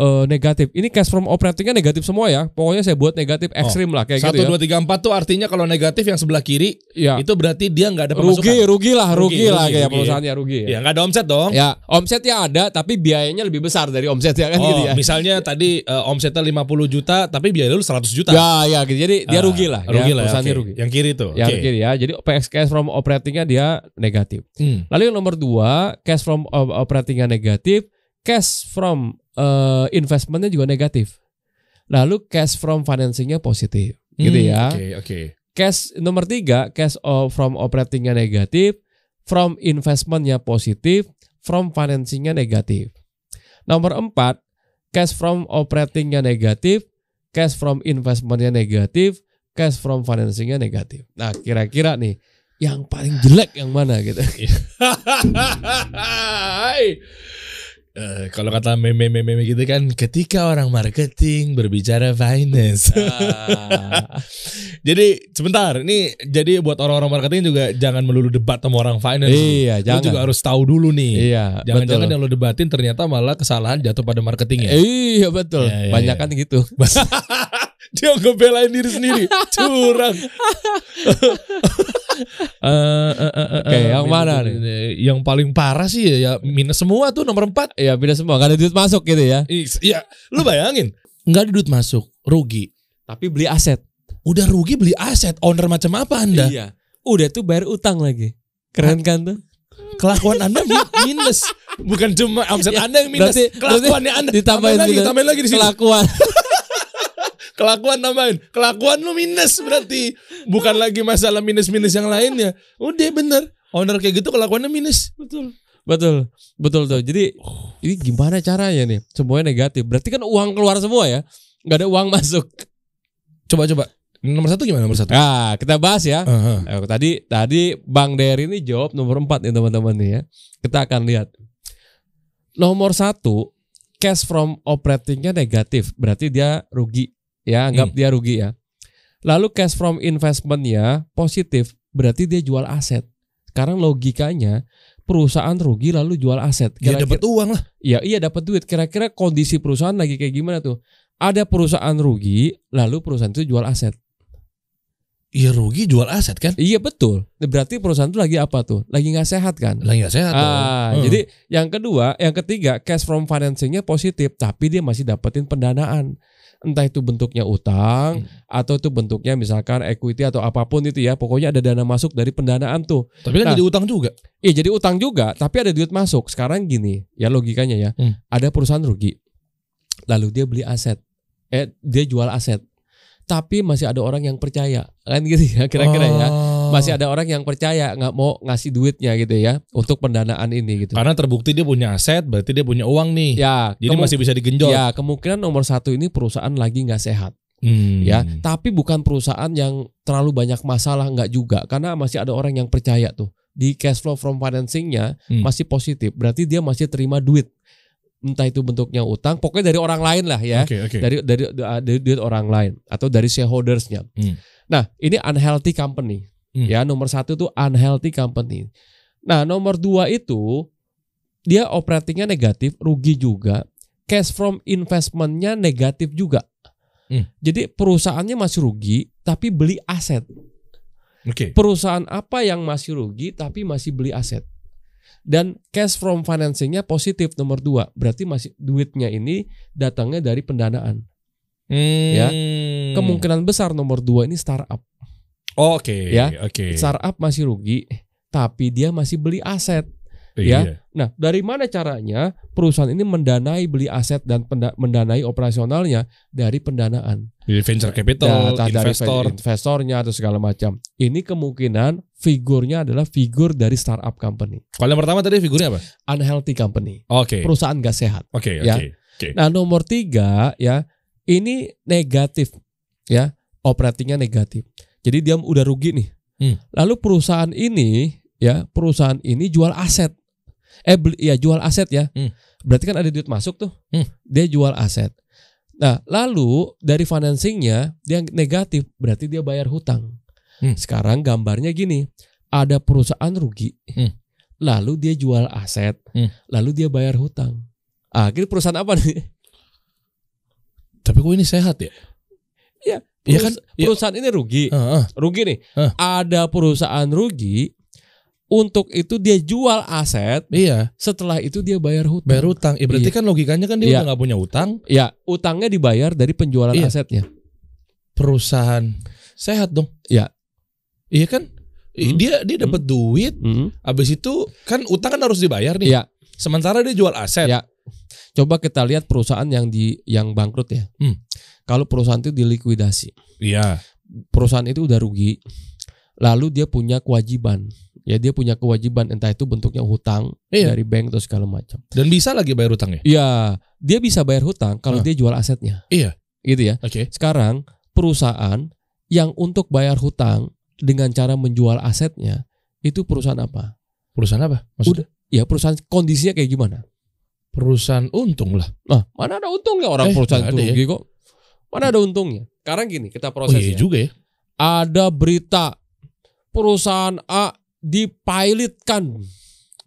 eh, negatif. Ini cash from operatingnya negatif semua ya. Pokoknya saya buat negatif ekstrim lah kayak Satu gitu ya. dua tiga empat tuh artinya kalau negatif yang sebelah kiri Ya. itu berarti dia nggak ada pemasukan. Rugi, rugi lah, rugi, Rugi, lah rugi, kayak rugi. perusahaannya rugi. Ya nggak ada omset dong. Ya, omsetnya ada tapi biayanya lebih besar dari omset ya kan oh, gitu ya. misalnya tadi eh, omsetnya 50 juta tapi biaya lu 100 juta. Ya, ya gitu. Jadi dia Ah, rugi lah. Rugi ya, lah. perusahaannya oke. rugi. Yang kiri tuh. Ya, oke. rugi ya. Jadi OPEX cash from operatingnya dia negatif. Hmm. Lalu yang nomor dua, cash from op- operatingnya negatif, cash from eh, investmentnya juga negatif. Lalu cash from financingnya positif, gitu Hmm, ya. Oke, oke. Cash nomor tiga, cash from operatingnya negatif, from investmentnya positif, from financingnya negatif. Nomor empat, cash from operatingnya negatif, cash from investmentnya negatif, cash from financingnya negatif. Nah, kira-kira nih yang paling jelek yang mana gitu? Eh, kalau kata meme-meme gitu kan, ketika orang marketing berbicara finance. Ah, jadi sebentar, ini jadi buat orang-orang marketing juga jangan melulu debat sama orang finance. iya, Lu jangan. juga harus tahu dulu nih. Iya, Jangan-jangan yang lo debatin ternyata malah kesalahan jatuh pada marketingnya. Iya betul. Ya, ya, Banyak ya. kan gitu. Dia ngebelain diri sendiri. Curang. Eh, eh, eh, Oke, yang minus- mana nih? Yang paling parah sih ya, ya minus semua tuh nomor 4 Iya, beda semua. Gak ada duit masuk gitu ya. Iya, lu bayangin, nggak ada duit masuk, rugi. Tapi beli aset. Udah rugi beli aset, owner macam apa Anda? Iya. Udah tuh bayar utang lagi. Keren kan tuh? Kelakuan Anda mi- minus, bukan cuma omset Ya, Anda yang minus, berarti- kelakuannya Anda. Ditambahin tambahin lagi, minus. tambahin lagi di sini. Kelakuan. Kelakuan tambahin, kelakuan lu minus berarti, bukan lagi masalah minus-minus yang lainnya. Udah bener, owner kayak gitu kelakuannya minus. betul. Betul. Betul tuh. Jadi ini gimana caranya nih? Semuanya negatif. Berarti kan uang keluar semua ya. Gak ada uang masuk. Coba coba, nomor satu gimana nomor satu? Nah, kita bahas ya. Aha. Eh, tadi tadi Bang Dery ini jawab nomor 4 nih teman-teman nih ya. Kita akan lihat. Nomor satu, cash from operatingnya negatif, berarti dia rugi. Ya, anggap Hmm. dia rugi ya. Lalu cash from investmentnya positif, berarti dia jual aset. Sekarang logikanya perusahaan rugi lalu jual aset. Ya Kira-kira- dapat uang lah. Iya, iya dapat duit. Kira-kira kondisi perusahaan lagi kayak gimana tuh? Ada perusahaan rugi, lalu perusahaan itu jual aset. Iya rugi jual aset kan? Iya betul. Berarti perusahaan itu lagi apa tuh? Lagi nggak sehat kan? Lagi nggak sehat. Ah, Hmm. jadi yang kedua, yang ketiga, cash from financingnya positif, tapi dia masih dapetin pendanaan. Entah itu bentuknya utang Hmm. atau itu bentuknya misalkan equity atau apa pun itu ya. Pokoknya ada dana masuk dari pendanaan tuh. Tapi kan Nah. jadi utang juga. Iya, jadi utang juga, tapi ada duit masuk. Sekarang gini, ya logikanya ya. Hmm. Ada perusahaan rugi. Lalu dia beli aset. Eh, dia jual aset. Tapi masih ada orang yang percaya. Kan gitu ya, kira-kira ya. Masih ada orang yang percaya nggak mau ngasih duitnya gitu ya untuk pendanaan ini gitu. Karena terbukti dia punya aset, berarti dia punya uang nih. Ya, Jadi masih bisa digenjot. ya kemungkinan nomor satu ini perusahaan lagi nggak sehat Hmm. ya. Tapi bukan perusahaan yang terlalu banyak masalah nggak juga karena masih ada orang yang percaya tuh di cash flow from financingnya Hmm. masih positif. Berarti dia masih terima duit entah itu bentuknya utang, pokoknya dari orang lain lah ya. Oke oke. Dari, dari dari duit orang lain atau dari shareholdersnya. Hmm. Nah ini unhealthy company Hmm. ya nomor satu itu unhealthy company. Nah nomor dua itu dia operatingnya negatif, rugi juga, cash from investmentnya negatif juga. Hmm. Jadi perusahaannya masih rugi tapi beli aset. Oke. Perusahaan apa yang masih rugi tapi masih beli aset? Dan cash from financingnya positif nomor dua, berarti masih duitnya ini datangnya dari pendanaan. Ya. Hmm. Kemungkinan besar nomor dua ini startup. Oke. Ya. Oke. Startup masih rugi, tapi dia masih beli aset. Iya. ya. Nah, dari mana caranya perusahaan ini mendanai beli aset dan mendanai operasionalnya dari pendanaan? Jadi venture capital, dari investor. investornya atau segala macam. Ini kemungkinan figurnya adalah figur dari startup company, Kalau yang pertama tadi figurnya apa? unhealthy company, Oke. perusahaan gak sehat. Oke Ya. oke. Nah, nomor tiga ya ini negatif ya operatingnya negatif. Jadi dia udah rugi nih. Hmm. Lalu perusahaan ini ya perusahaan ini jual aset. Eh beli, ya jual aset ya. Hmm. Berarti kan ada duit masuk tuh. Hmm. Dia jual aset. Nah, lalu dari financingnya dia negatif, berarti dia bayar hutang. Hmm. Sekarang gambarnya gini, ada perusahaan rugi. Hmm. lalu dia jual aset, Hmm. lalu dia bayar hutang. Ah, ini perusahaan apa nih? Tapi kok ini sehat ya? Iya, Iya kan? Iya. Perusahaan ini rugi. Heeh. Rugi nih. Hah. Ada perusahaan rugi untuk itu dia jual aset, Iya, setelah itu dia bayar hutang. bayar utang. Ya berarti Iya. kan logikanya kan dia Iya. udah nggak punya utang. Ya, utangnya dibayar dari penjualan Iya. asetnya. Perusahaan sehat dong. Iya. Iya kan? Hmm. Dia dia dapat duit, Hmm. habis itu kan utang kan harus dibayar nih. Iya. Sementara dia jual aset. Iya. Coba kita lihat perusahaan yang di yang bangkrut ya. Hmm. Kalau perusahaan itu dilikuidasi, Iya. perusahaan itu udah rugi, lalu dia punya kewajiban. Ya dia punya kewajiban entah itu bentuknya hutang Iya. dari bank atau segala macam. Dan bisa lagi bayar utangnya. Iya, dia bisa bayar hutang kalau Hah. dia jual asetnya. Iya. Gitu ya. Oke. Sekarang perusahaan yang untuk bayar hutang dengan cara menjual asetnya itu perusahaan apa? Perusahaan apa? Maksudnya? Ya perusahaan kondisinya kayak gimana? Perusahaan untung lah. Nah, mana ada untungnya orang Eh, perusahaan itu ya. rugi kok. Mana ada untungnya? Sekarang gini, kita Oh proses iya ya. juga ya. Ada berita perusahaan A dipilotkan.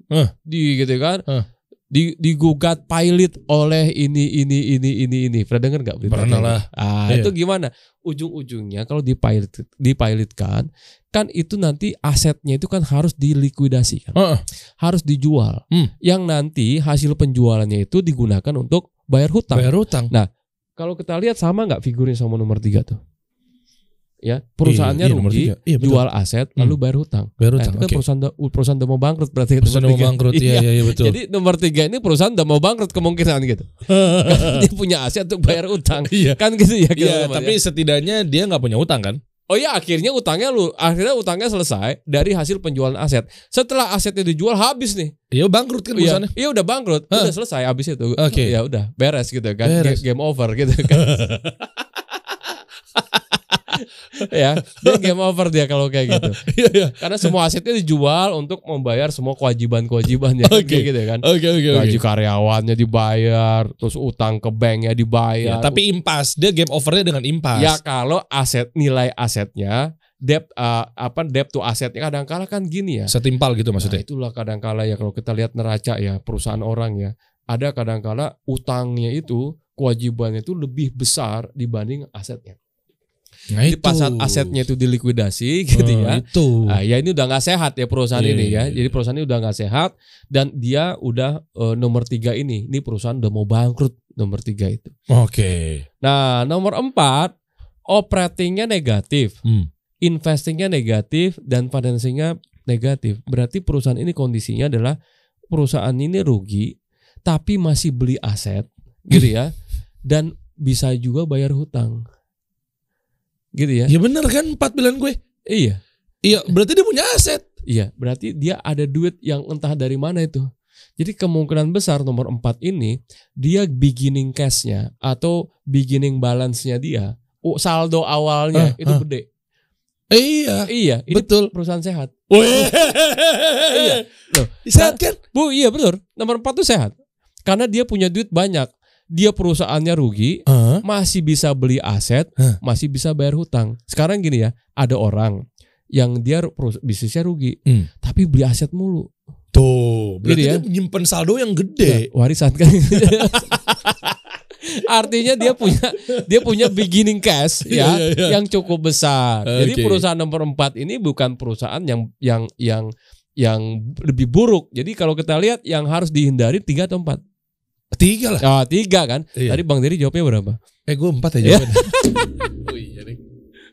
Eh. Di gitu kan? Eh. Di, digugat pilot oleh ini ini ini ini ini. Pernah dengar nggak berita? Pernah lah. gitu? Ah, Iya. itu gimana? Ujung-ujungnya kalau dipilot dipilotkan kan itu nanti asetnya itu kan harus dilikuidasi kan. Heeh. Harus dijual. Hmm. Yang nanti hasil penjualannya itu digunakan untuk bayar hutang. Bayar utang. Kalau kita lihat sama nggak figurnya sama nomor tiga tuh? Ya, perusahaannya Iya, iya, nomor rugi. Iya, betul. jual aset, Hmm. lalu bayar hutang. Bayar Nah, utang. itu kan Oke. perusahaan udah- perusahaan udah mau bangkrut berarti Perusahaan nomor mau bangkrut. Iya, iya, iya betul. Jadi nomor tiga ini perusahaan udah mau bangkrut kemungkinan gitu. Dia punya aset untuk bayar utang. Iya. Kan gitu ya. Iya, tapi ya. setidaknya dia nggak punya utang kan? Oh ya akhirnya utangnya lu akhirnya utangnya selesai dari hasil penjualan aset. Setelah asetnya dijual habis nih. Iya bangkrut kan Iya, perusahaannya. iya udah bangkrut, Hah. udah selesai habis itu. Oke. Ya udah beres gitu kan. Beres. Ga- Game over gitu kan. ya, dia game over dia kalau kayak gitu. Iya, iya. Karena semua asetnya dijual untuk membayar semua kewajiban-kewajibannya Oke. kayak gitu kan. Oke, oke, oke. Gaji karyawannya dibayar, terus utang ke banknya Ya, dibayar. tapi impas, dia game overnya dengan impas. ya kalau aset nilai asetnya debt uh, apa debt to asetnya kadang-kala kan gini ya. Setimpal gitu Nah, maksudnya. itulah kadang-kala ya kalau kita lihat neraca ya perusahaan orang ya, ada kadang-kala utangnya itu kewajibannya itu lebih besar dibanding asetnya. Nah, Jadi pas saat asetnya itu dilikuidasi gitu Oh, ya. Itu. Nah, ya ini udah nggak sehat ya perusahaan Iya, ini iya, ya. iya. Jadi perusahaan ini udah nggak sehat dan dia udah eh, nomor tiga ini. Ini perusahaan udah mau bangkrut nomor tiga itu. Oke. Nah nomor empat operatingnya negatif, Hmm. investingnya negatif dan financingnya negatif. Berarti perusahaan ini kondisinya adalah perusahaan ini rugi tapi masih beli aset gitu ya dan bisa juga bayar hutang. Gitu ya. Ya bener kan empat pilihan gue. Iya. Iya, berarti dia punya aset. Iya, berarti dia ada duit yang entah dari mana itu. Jadi kemungkinan besar nomor 4 ini dia beginning cash-nya atau beginning balance-nya dia, oh, saldo awalnya Ah, itu ah. gede. Iya. Iya, ini Betul. perusahaan sehat. Iya. Loh, Sehat kan? Bu, iya betul. Nomor 4 tuh sehat. Karena dia punya duit banyak. Dia perusahaannya rugi, Hah? Masih bisa beli aset, Hah. masih bisa bayar hutang. Sekarang gini ya, ada orang yang dia bisnisnya rugi, Hmm. tapi beli aset mulu. Tuh, berarti Gitu ya. dia nyimpen saldo yang gede. Ya, warisan kan. Artinya dia punya dia punya beginning cash Iya, ya iya, iya. yang cukup besar. Jadi Oke. perusahaan nomor 4 ini bukan perusahaan yang yang yang yang lebih buruk. Jadi kalau kita lihat yang harus dihindari tiga atau empat. Tiga lah. Ah tiga kan. Iya. Tadi Bang Dery jawabnya berapa? Eh gue empat aja Iya. jawabannya. oh iya nih.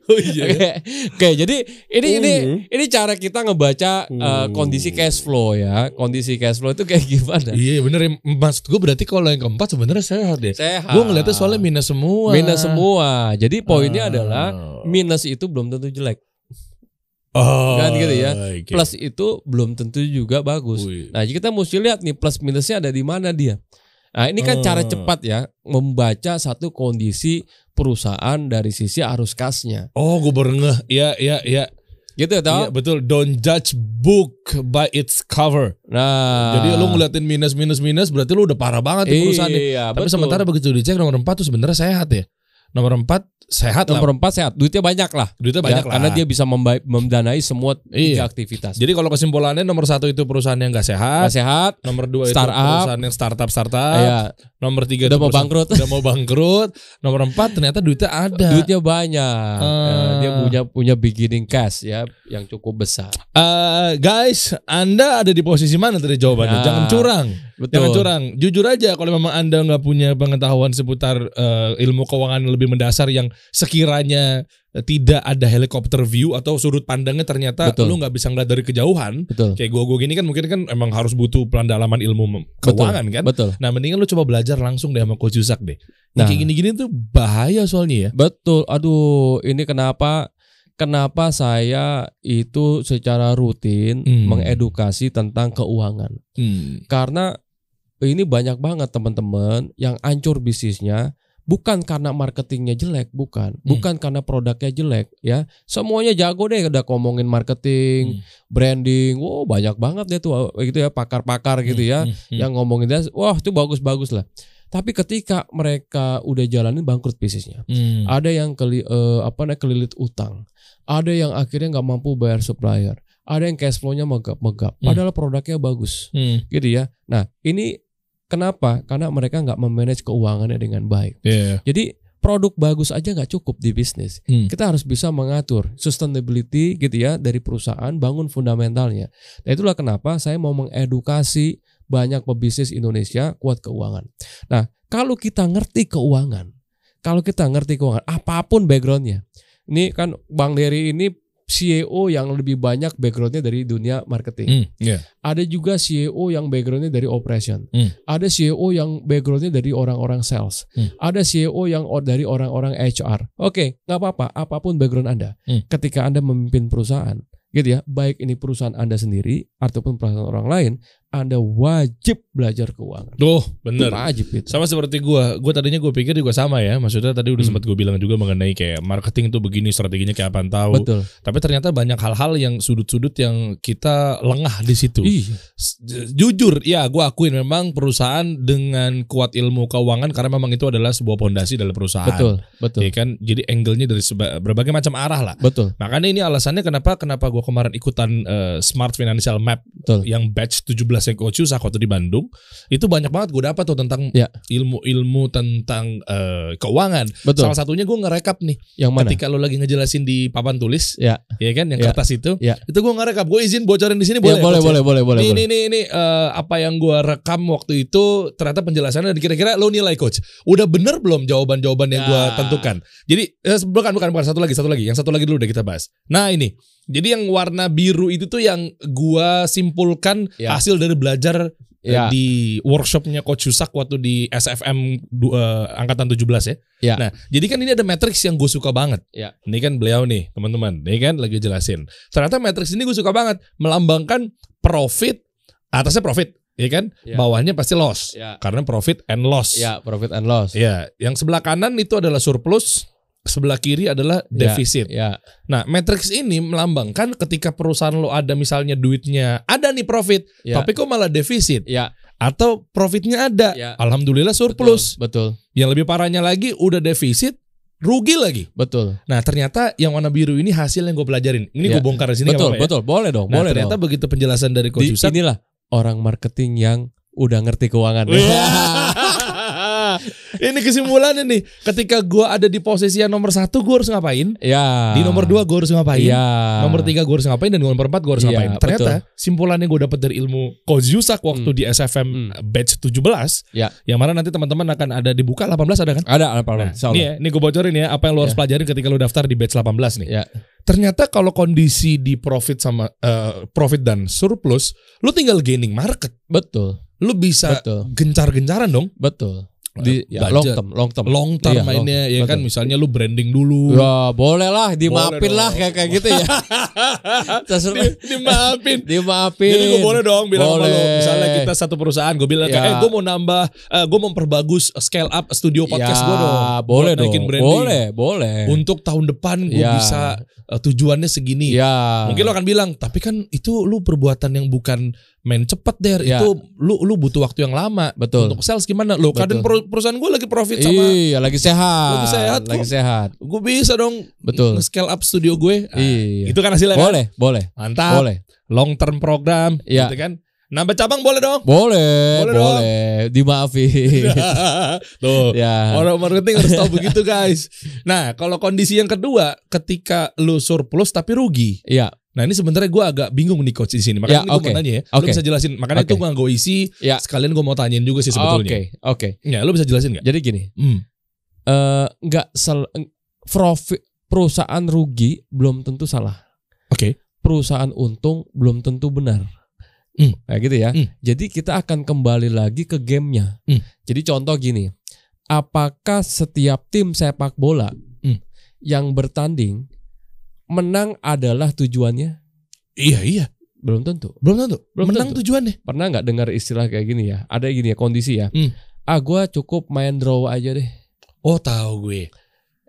Oh iya. Oke, Oke, jadi ini ini Hmm. ini cara kita ngebaca uh, kondisi cash flow ya. Kondisi cash flow itu kayak gimana? Iya bener ya. Maksud gue berarti kalau yang keempat sebenarnya sehat deh. Sehat. Gue ngeliatnya soalnya minus semua. minus semua. Jadi poinnya Ah. adalah minus itu belum tentu jelek. Oh, Kan gitu ya. oke. Plus itu belum tentu juga bagus. Wih. Nah, jadi kita mesti lihat nih plus minusnya ada di mana dia. Nah, ini kan Oh. cara cepat ya membaca satu kondisi perusahaan dari sisi arus kasnya. Oh, gue baru ngeh. Iya, iya, iya. Gitu Iya, toh? betul. Don't judge book by its cover. Nah, Jadi lu ngeliatin minus minus minus berarti lu udah parah banget di perusahaan nih. Iya, Tapi betul. sementara begitu dicek nomor 4 tuh sebenarnya sehat ya. Nomor empat sehat lah. Nomor empat sehat, duitnya banyak lah. Duitnya Ya, banyak lah. Karena dia bisa mendanai semua tiga Iya. aktivitas. Jadi kalau kesimpulannya nomor satu itu perusahaan yang nggak sehat. Nggak sehat, Nomor dua itu Startup. perusahaan yang startup startup. ya, Nomor tiga udah itu mau bangkrut. Udah mau bangkrut. Nomor empat ternyata duitnya ada. Duitnya banyak. Ya, dia punya punya beginning cash ya yang cukup besar. Eh, guys, Anda ada di posisi mana tadi jawabannya? Nah, Jangan curang. Betul. Jangan curang. Jujur aja kalau memang Anda nggak punya pengetahuan seputar eh, ilmu keuangan lebih mendasar yang sekiranya tidak ada helikopter view atau sudut pandangnya ternyata Betul. lu nggak bisa ngeliat dari kejauhan. Betul. Kayak gua gua gini kan mungkin kan emang harus butuh pendalaman ilmu keuangan kan. Betul. Nah, mendingan lu coba belajar langsung deh sama Coach Yusak deh. Nah. Kayak gini-gini tuh bahaya soalnya ya. Betul. Aduh, ini kenapa kenapa saya itu secara rutin Hmm. mengedukasi tentang keuangan. Hmm. Karena ini banyak banget teman-teman yang ancur bisnisnya bukan karena marketingnya jelek, bukan, Hmm. bukan karena produknya jelek, ya. Semuanya jago deh, udah ngomongin marketing, Hmm. branding, wow banyak banget deh tuh, gitu ya pakar-pakar gitu ya, Hmm. Hmm. yang ngomongin dia, wah itu bagus-bagus lah. Tapi ketika mereka udah jalanin bangkrut bisnisnya, Hmm. ada yang keli, eh, apa namanya kelilit utang, ada yang akhirnya nggak mampu bayar supplier, ada yang cash flow-nya megap-megap, Hmm. padahal produknya bagus Hmm. gitu ya. Nah ini kenapa? Karena mereka nggak memanage keuangannya dengan baik. Yeah. Jadi produk bagus aja nggak cukup di bisnis. Hmm. Kita harus bisa mengatur sustainability gitu ya dari perusahaan, bangun fundamentalnya. Nah itulah kenapa saya mau mengedukasi banyak pebisnis Indonesia kuat keuangan. Nah kalau kita ngerti keuangan, kalau kita ngerti keuangan, apa pun backgroundnya, ini kan Bang Dery ini CEO yang lebih banyak backgroundnya dari dunia marketing. Hmm. Yeah. Ada juga CEO yang backgroundnya dari operation. Hmm. Ada CEO yang backgroundnya dari orang-orang sales. Hmm. Ada CEO yang dari orang-orang HR. Oke, nggak apa-apa. Apa pun background Anda. Hmm. Ketika Anda memimpin perusahaan, gitu ya, baik ini perusahaan Anda sendiri ataupun perusahaan orang lain, Anda wajib belajar keuangan. Tuh, bener. Wajib itu. Sama seperti gua, gua tadinya gue pikir juga sama ya. Maksudnya tadi udah Hmm. sempat gue bilang juga mengenai kayak marketing tuh begini strateginya kayak apaan tahu. Betul. Tapi ternyata banyak hal-hal yang sudut-sudut yang kita lengah di situ. Iya. Jujur, ya gua akuin memang perusahaan dengan kuat ilmu keuangan karena memang itu adalah sebuah pondasi dalam perusahaan. Betul. Betul. Ya kan, jadi angle-nya dari berbagai macam arah lah. Betul. Makanya ini alasannya kenapa kenapa gua kemarin ikutan eh, Smart Financial Map Betul. yang batch 17 Yusak waktu di Bandung itu banyak banget gue dapat tuh tentang Ya. ilmu-ilmu tentang eh, keuangan. Betul. Salah satunya gue ngerekap nih Yang mana? ketika lo lagi ngejelasin di papan tulis, Ya. ya kan yang Ya. kertas itu, Ya. itu gue ngerekap. Gue izin bocorin di sini Ya, boleh. boleh, ya? boleh, boleh, boleh, Ini, boleh. ini, ini, ini, eh, apa yang gue rekam waktu itu ternyata penjelasannya dan kira-kira lo nilai coach. Udah bener belum jawaban-jawaban yang gue Ya. tentukan? Jadi eh, bukan bukan bukan satu lagi satu lagi. Yang satu lagi dulu udah kita bahas. Nah ini. Jadi yang warna biru itu tuh yang gua simpulkan Ya. hasil dari belajar eh, Ya. di workshopnya Coach Yusak waktu di SFM du- eh, angkatan 17 ya. Ya. Nah, jadi kan ini ada matriks yang gue suka banget. Ya. Ini kan beliau nih, teman-teman. Ini kan lagi jelasin. Ternyata matriks ini gue suka banget melambangkan profit atasnya profit, ya kan? Ya. Bawahnya pasti loss. Ya. Karena profit and loss. Ya, profit and loss. Ya, yang sebelah kanan itu adalah surplus, sebelah kiri adalah Ya, defisit. Ya. Nah, matriks ini melambangkan ketika perusahaan lo ada misalnya duitnya ada nih profit, Ya. tapi kok malah defisit Ya. atau profitnya ada. Ya. Alhamdulillah surplus. Betul. Yang lebih parahnya lagi udah defisit, rugi lagi. Betul. Nah, ternyata yang warna biru ini hasil yang gue pelajarin. Ini Ya. gue bongkar di sini betul, ya. betul. Boleh dong, Nah, boleh ternyata dong. begitu penjelasan dari Coach Yusak. inilah orang marketing yang udah ngerti keuangan. ini kesimpulannya nih. Ketika gue ada di posisi yang nomor satu, gue harus ngapain? ya. Di nomor dua gue harus ngapain? Iya. Nomor tiga gue harus ngapain dan nomor empat gue harus Iya, ngapain. Ternyata simpulannya gue dapat dari ilmu Coach Yusak waktu Hmm. di SFM Hmm. batch 17. Ya. Yang mana nanti teman-teman akan ada dibuka 18 ada kan? Ada apa Nah, Insya ini ya, ini gue bocorin ya apa yang lo harus Ya. pelajarin ketika lo daftar di batch 18 nih. Ya. Ternyata kalau kondisi di profit sama eh, profit dan surplus, lo tinggal gaining market. Betul. Lo bisa Betul. gencar-gencaran dong. Betul. Di ya, long term, long term. Long term Iya, mainnya long- ya kan betul. misalnya lu branding dulu. Ya, boleh lah, dimaafin Boleh lah kayak kayak gitu ya. Terserah. Di- dimaafin. dimaafin. Jadi gue boleh dong bilang sama Boleh. lo Misalnya kita satu perusahaan Gue bilang kayak Ya. Eh gue mau nambah eh, Gue mau memperbagus Scale up studio podcast ya, gue dong Boleh dong. branding. Boleh, boleh. Untuk tahun depan gue Ya. bisa eh, Tujuannya segini ya. Mungkin lo akan bilang Tapi kan itu lu perbuatan yang bukan main cepet der Ya. itu lu lu butuh waktu yang lama Betul. untuk sales gimana lo kadang per- perusahaan gue lagi profit sama Iya, lagi sehat. Lagi sehat. Lagi sehat. gue bisa dong Betul. scale up studio gue Ah, Iya. itu kan hasilnya kan? Boleh, boleh. mantap Boleh. long term program Iya. gitu kan nambah cabang boleh dong Boleh, Boleh boleh. dong. Dimaafin. tuh ya. Orang marketing harus tahu begitu guys. Nah kalau kondisi yang kedua, ketika lu surplus tapi rugi. Iya. Nah ini sebenarnya gue agak bingung nih coach di sini. Makanya Ya, gue oke. mau nanya ya. Lu Oke. bisa jelasin. Makanya itu Oke. gue isi. Ya. Sekalian gue mau tanyain juga sih Oke, sebetulnya. oke. Ya lu bisa jelasin nggak? Jadi gini, Hmm. eh nggak sel profit perusahaan rugi belum tentu salah. Oke. Perusahaan untung belum tentu benar. Hmm. Kayak gitu ya. Hmm. Jadi kita akan kembali lagi ke gamenya. Hmm. Jadi contoh gini, apakah setiap tim sepak bola Hmm. yang bertanding menang adalah tujuannya? Iya iya. Belum tentu. Belum tentu. Belum Menang tentu. tujuannya. Pernah nggak dengar istilah kayak gini ya? Ada gini ya kondisi ya. Hmm. Ah, gue cukup main draw aja deh. Oh tahu gue.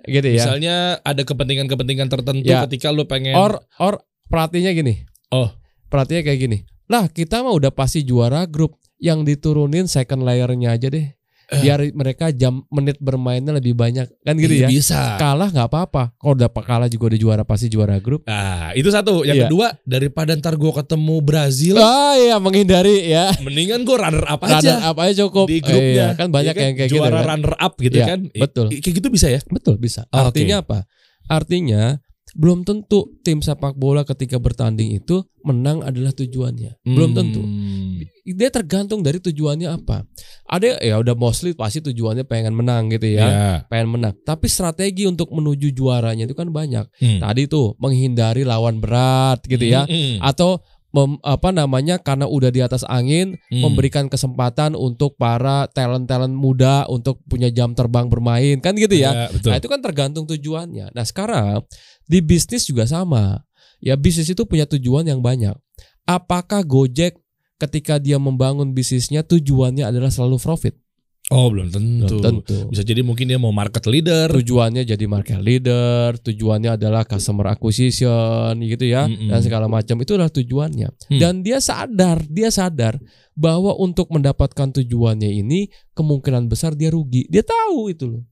Gitu ya. Misalnya ada kepentingan-kepentingan tertentu Ya. ketika lu pengen. Or or pelatihnya gini. Oh. Pelatihnya kayak gini. Lah kita mah udah pasti juara grup. Yang diturunin second layernya aja deh. Eh. Biar mereka jam menit bermainnya lebih banyak. Kan gitu Iya, ya. Bisa. Kalah nggak apa-apa. Kalau udah kalah juga udah juara pasti juara grup. Nah itu satu. Yang Iya. kedua daripada ntar gue ketemu Brazil. Ah iya menghindari ya. Mendingan gue runner up Runner aja. up aja cukup. di grupnya Iya, kan banyak Iya yang kayak juara gitu. kan. runner up gitu Iya, kan betul. Kayak gitu bisa ya Betul bisa. Oh, Artinya apa? Artinya belum tentu tim sepak bola ketika bertanding itu menang adalah tujuannya. Belum tentu. Hmm. Dia tergantung dari tujuannya apa. Ada ya udah mostly pasti tujuannya pengen menang gitu ya. ya Pengen menang. Tapi strategi untuk menuju juaranya itu kan banyak. Hmm. Tadi tuh menghindari lawan berat gitu ya. Hmm. Atau mem- apa namanya karena udah di atas angin Hmm. memberikan kesempatan untuk para talent-talent muda untuk punya jam terbang bermain kan gitu ya. Ya, betul Nah itu kan tergantung tujuannya. Nah sekarang di bisnis juga sama. Ya bisnis itu punya tujuan yang banyak. Apakah Gojek ketika dia membangun bisnisnya tujuannya adalah selalu profit? Oh belum tentu. Belum tentu. bisa jadi mungkin dia mau market leader Tujuannya jadi market leader, tujuannya adalah customer acquisition gitu ya Mm-mm. dan segala macam itu adalah tujuannya. Hmm. Dan dia sadar, dia sadar bahwa untuk mendapatkan tujuannya ini kemungkinan besar dia rugi. Dia tahu itu loh.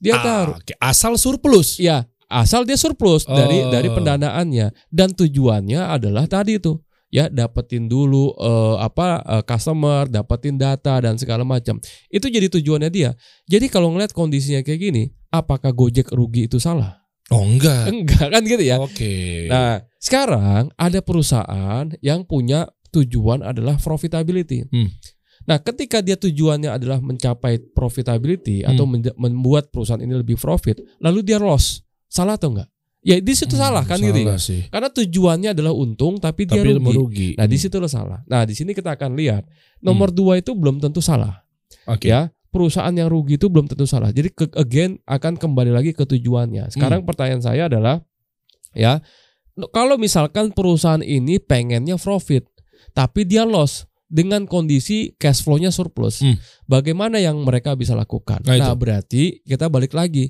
Dia Ah, tahu. asal surplus Ya, asal dia surplus dari Oh. dari pendanaannya dan tujuannya adalah tadi itu ya dapetin dulu eh, apa eh, customer, dapetin data dan segala macam. Itu jadi tujuannya dia. Jadi kalau ngeliat kondisinya kayak gini, apakah Gojek rugi itu salah? oh enggak Enggak kan gitu ya. oke Nah, sekarang ada perusahaan yang punya tujuan adalah profitability. Hmm. Nah, ketika dia tujuannya adalah mencapai profitability atau Hmm. menja- membuat perusahaan ini lebih profit, lalu dia loss, salah atau enggak? Ya di situ Hmm, salah kan gitu ya. salah sih Karena tujuannya adalah untung tapi dia tapi rugi. mau rugi Nah, di situ lo salah. Nah, di sini kita akan lihat nomor dua itu belum tentu salah. Hmm. oke Ya, perusahaan yang rugi itu belum tentu salah. Jadi ke, again akan kembali lagi ke tujuannya. Hmm. Sekarang pertanyaan saya adalah ya kalau misalkan perusahaan ini pengennya profit tapi dia loss dengan kondisi cash flow-nya surplus. Hmm. Bagaimana yang mereka bisa lakukan? Nah, Nah, itu. berarti kita balik lagi.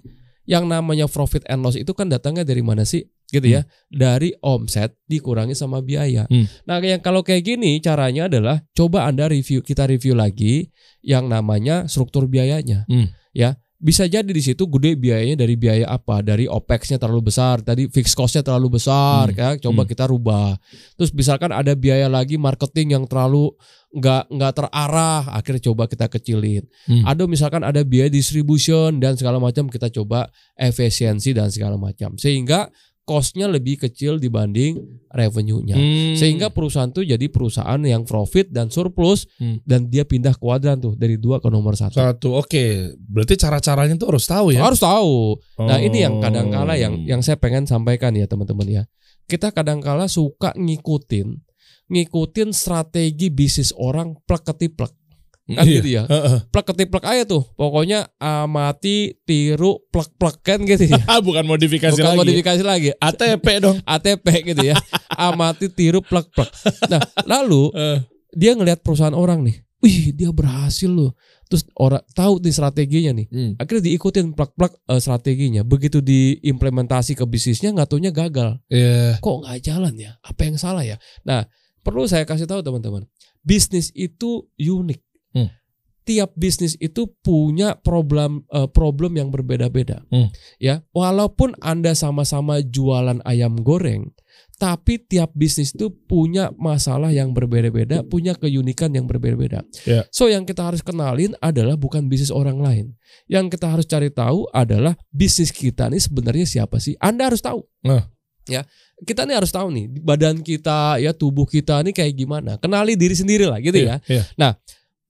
Yang namanya profit and loss itu kan datangnya dari mana sih? Gitu ya. Dari omset dikurangi sama biaya. Hmm. Nah, yang kalau kayak gini caranya adalah coba Anda review, kita review lagi yang namanya struktur biayanya. Hmm. Ya, bisa jadi di situ gede biayanya dari biaya apa? Dari OPEX-nya terlalu besar, tadi fixed cost-nya terlalu besar, Hmm. ya. Coba Hmm. kita rubah. Terus misalkan ada biaya lagi marketing yang terlalu nggak nggak terarah, akhirnya coba kita kecilin. Hmm. Ada misalkan ada biaya distribution dan segala macam kita coba efisiensi dan segala macam. Sehingga cost-nya lebih kecil dibanding revenue-nya. Hmm. Sehingga perusahaan tuh jadi perusahaan yang profit dan surplus Hmm. dan dia pindah kuadran tuh dari dua ke nomor satu. satu oke berarti cara caranya tuh harus tahu ya Harus tahu. Nah ini yang Oh. kadangkala yang yang saya pengen sampaikan ya teman-teman ya. Kita kadangkala suka ngikutin ngikutin strategi bisnis orang plek ketiplek. Kan Iya. gitu ya. Plek ketiplek aja tuh. Pokoknya amati, tiru, plek-plek kan gitu ya. bukan modifikasi Bukan lagi modifikasi lagi. ATP dong ATP gitu ya. Amati, tiru, plek-plek. Nah, lalu dia ngelihat perusahaan orang nih. Wih, dia berhasil loh. Terus orang tahu nih strateginya nih. Hmm. Akhirnya diikutin plak-plak eh, strateginya. Begitu diimplementasi ke bisnisnya nggak taunya gagal. Iya. Kok nggak jalan ya? Apa yang salah ya? Nah, perlu saya kasih tahu teman-teman. bisnis itu unik. Hmm. Tiap bisnis itu punya problem eh, problem yang berbeda-beda. Hmm. Ya, walaupun Anda sama-sama jualan ayam goreng, tapi tiap bisnis itu punya masalah yang berbeda-beda, punya keunikan yang berbeda-beda. Ya. So yang kita harus kenalin adalah bukan bisnis orang lain. Yang kita harus cari tahu adalah bisnis kita ini sebenarnya siapa sih? Anda harus tahu. Nah. Ya, kita nih harus tahu nih badan kita ya tubuh kita nih kayak gimana. Kenali diri sendiri lah gitu ya. Iya.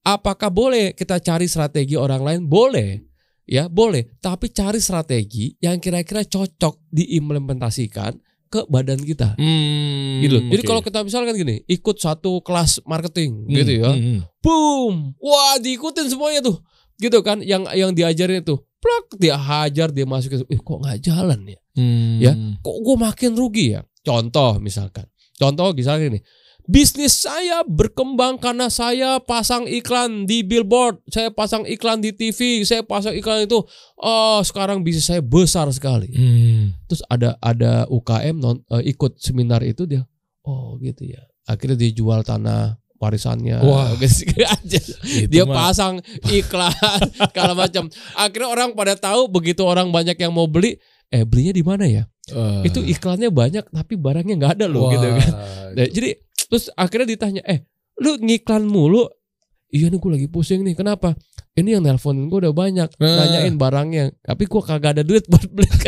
Apakah boleh kita cari strategi orang lain? Boleh. Ya, boleh. Tapi cari strategi yang kira-kira cocok diimplementasikan ke badan kita. Hmm, Gitu. Jadi kalau kita misalkan gini, ikut satu kelas marketing Hmm, gitu ya. hmm, hmm. Boom. Wah, diikutin semuanya tuh. Gitu kan yang yang diajarin itu. Plak, dia hajar, dia masukin. Eh, kok nggak jalan ya? Hmm. Ya. Kok gue makin rugi ya? Contoh misalkan. Contoh misalnya ini. Bisnis saya berkembang karena saya pasang iklan di billboard, saya pasang iklan di TV, saya pasang iklan itu. Oh, sekarang bisnis saya besar sekali. Hmm. Terus ada ada UKM non, eh, ikut seminar itu dia. Oh, gitu ya. Akhirnya dia jual tanah warisannya. Wah. Gitu aja. Itu dia mah- pasang iklan segala macam. Akhirnya orang pada tahu begitu orang banyak yang mau beli, eh belinya di mana ya? Eh. Itu iklannya banyak tapi barangnya nggak ada loh Wah, gitu kan. Nah, jadi terus akhirnya ditanya, "Eh, lu ngiklan mulu?" Iya nih gue lagi pusing nih. Kenapa? Ini yang nelpon gue udah banyak Eh. nanyain barangnya, tapi gue kagak ada duit buat beli.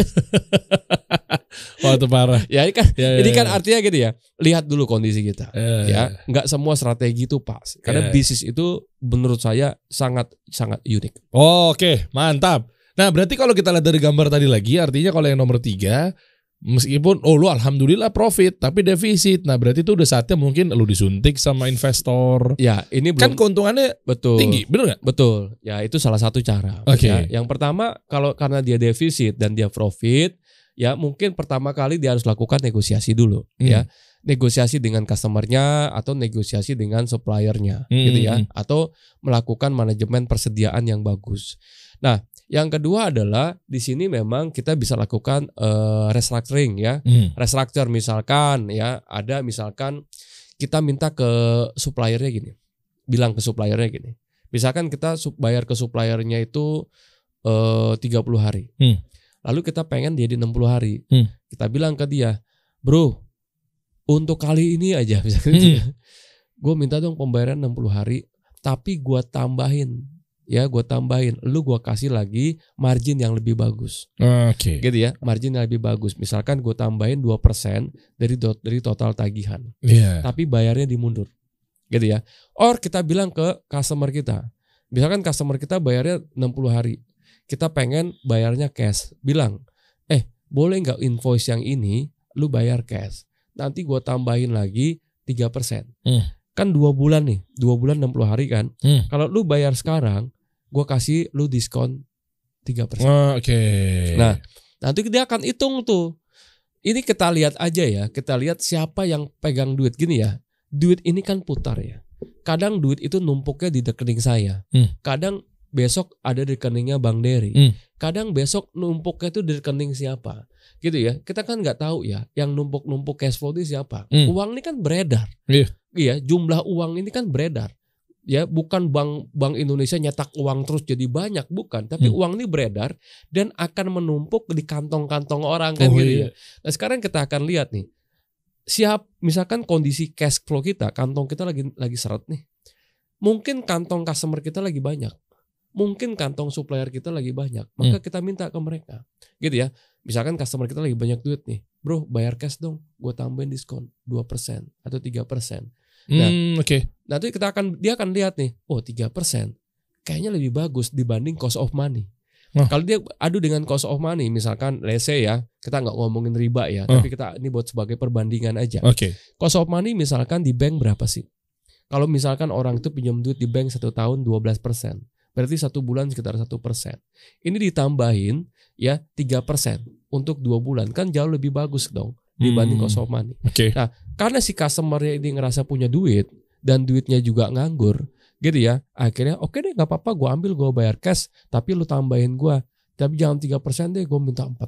Wah itu parah. ya ini kan Ya, ini ya, kan ya. artinya gitu ya. Lihat dulu kondisi kita. Eh. Ya, nggak semua strategi itu pas. Karena Ya. bisnis itu menurut saya sangat sangat unik. Oke, mantap. Nah, berarti kalau kita lihat dari gambar tadi lagi, artinya kalau yang nomor tiga, meskipun oh lu alhamdulillah profit, tapi defisit. Nah, berarti itu udah saatnya mungkin lu disuntik sama investor. Ya, ini Kan belum keuntungannya betul. tinggi, bener nggak? Betul. Ya, itu salah satu cara. Oke. Ya, yang pertama kalau karena dia defisit dan dia profit, ya mungkin pertama kali dia harus lakukan negosiasi dulu, Hmm. ya. Negosiasi dengan customernya atau negosiasi dengan suppliernya, Hmm. gitu ya. Atau melakukan manajemen persediaan yang bagus. Nah, yang kedua adalah di sini memang kita bisa lakukan eh, restructuring ya. Hmm. restructure misalkan ya ada misalkan kita minta ke suppliernya gini bilang ke suppliernya gini misalkan kita bayar ke suppliernya itu eh 30 hari Hmm. lalu kita pengen dia di 60 hari Hmm. kita bilang ke dia bro untuk kali ini aja misalkan Hmm. gue minta dong pembayaran 60 hari tapi gua tambahin ya gua tambahin lu gua kasih lagi margin yang lebih bagus. Oke. gitu ya margin yang lebih bagus. Misalkan gue tambahin 2% dari do- dari total tagihan. Iya. tapi bayarnya dimundur gitu ya. Or kita bilang ke customer kita. Misalkan customer kita bayarnya 60 hari. Kita pengen bayarnya cash. Bilang eh boleh nggak invoice yang ini? Lu bayar cash. Nanti gue tambahin lagi 3% Hmm. Kan dua bulan nih dua bulan 60 hari kan Hmm. kalau lu bayar sekarang gue kasih lu diskon 3% Oke. Nah, Nanti dia akan hitung tuh. Ini kita lihat aja ya, kita lihat siapa yang pegang duit gini ya. Duit ini kan putar ya. Kadang duit itu numpuknya di rekening saya. Hmm. Kadang besok ada di rekeningnya Bang Dery. Hmm. Kadang besok numpuknya itu di rekening siapa. Gitu ya. Kita kan nggak tahu ya yang numpuk-numpuk cash flow itu siapa. Hmm. Uang ini kan beredar. Iya. Iya, jumlah uang ini kan beredar. Ya, bukan bank Bank Indonesia nyetak uang terus jadi banyak, bukan. Tapi Hmm. uang ini beredar dan akan menumpuk di kantong-kantong orang kan Oh, gitu iya. ya. Nah, sekarang kita akan lihat nih. Siap misalkan kondisi cash flow kita, kantong kita lagi lagi seret nih. Mungkin kantong customer kita lagi banyak. Mungkin kantong supplier kita lagi banyak. Maka Hmm. kita minta ke mereka. Gitu ya. Misalkan customer kita lagi banyak duit nih. Bro, bayar cash dong. Gue tambahin diskon 2% atau 3%. Nah, Hmm, oke. Nanti kita akan dia akan lihat nih, oh 3% kayaknya lebih bagus dibanding cost of money. Oh. Kalau dia adu dengan cost of money, misalkan say ya, kita nggak ngomongin riba ya, Oh. tapi kita ini buat sebagai perbandingan aja. Oke. Cost of money misalkan di bank berapa sih? Kalau misalkan orang itu pinjam duit di bank satu tahun 12%, berarti satu bulan sekitar satu persen. Ini ditambahin ya 3% untuk dua bulan kan jauh lebih bagus dong dibanding Hmm. of money Oke. karena si customernya ini ngerasa punya duit dan duitnya juga nganggur gitu ya akhirnya oke deh nggak apa-apa gue ambil gue bayar cash tapi lu tambahin gue tapi jangan 3% deh gue minta 4%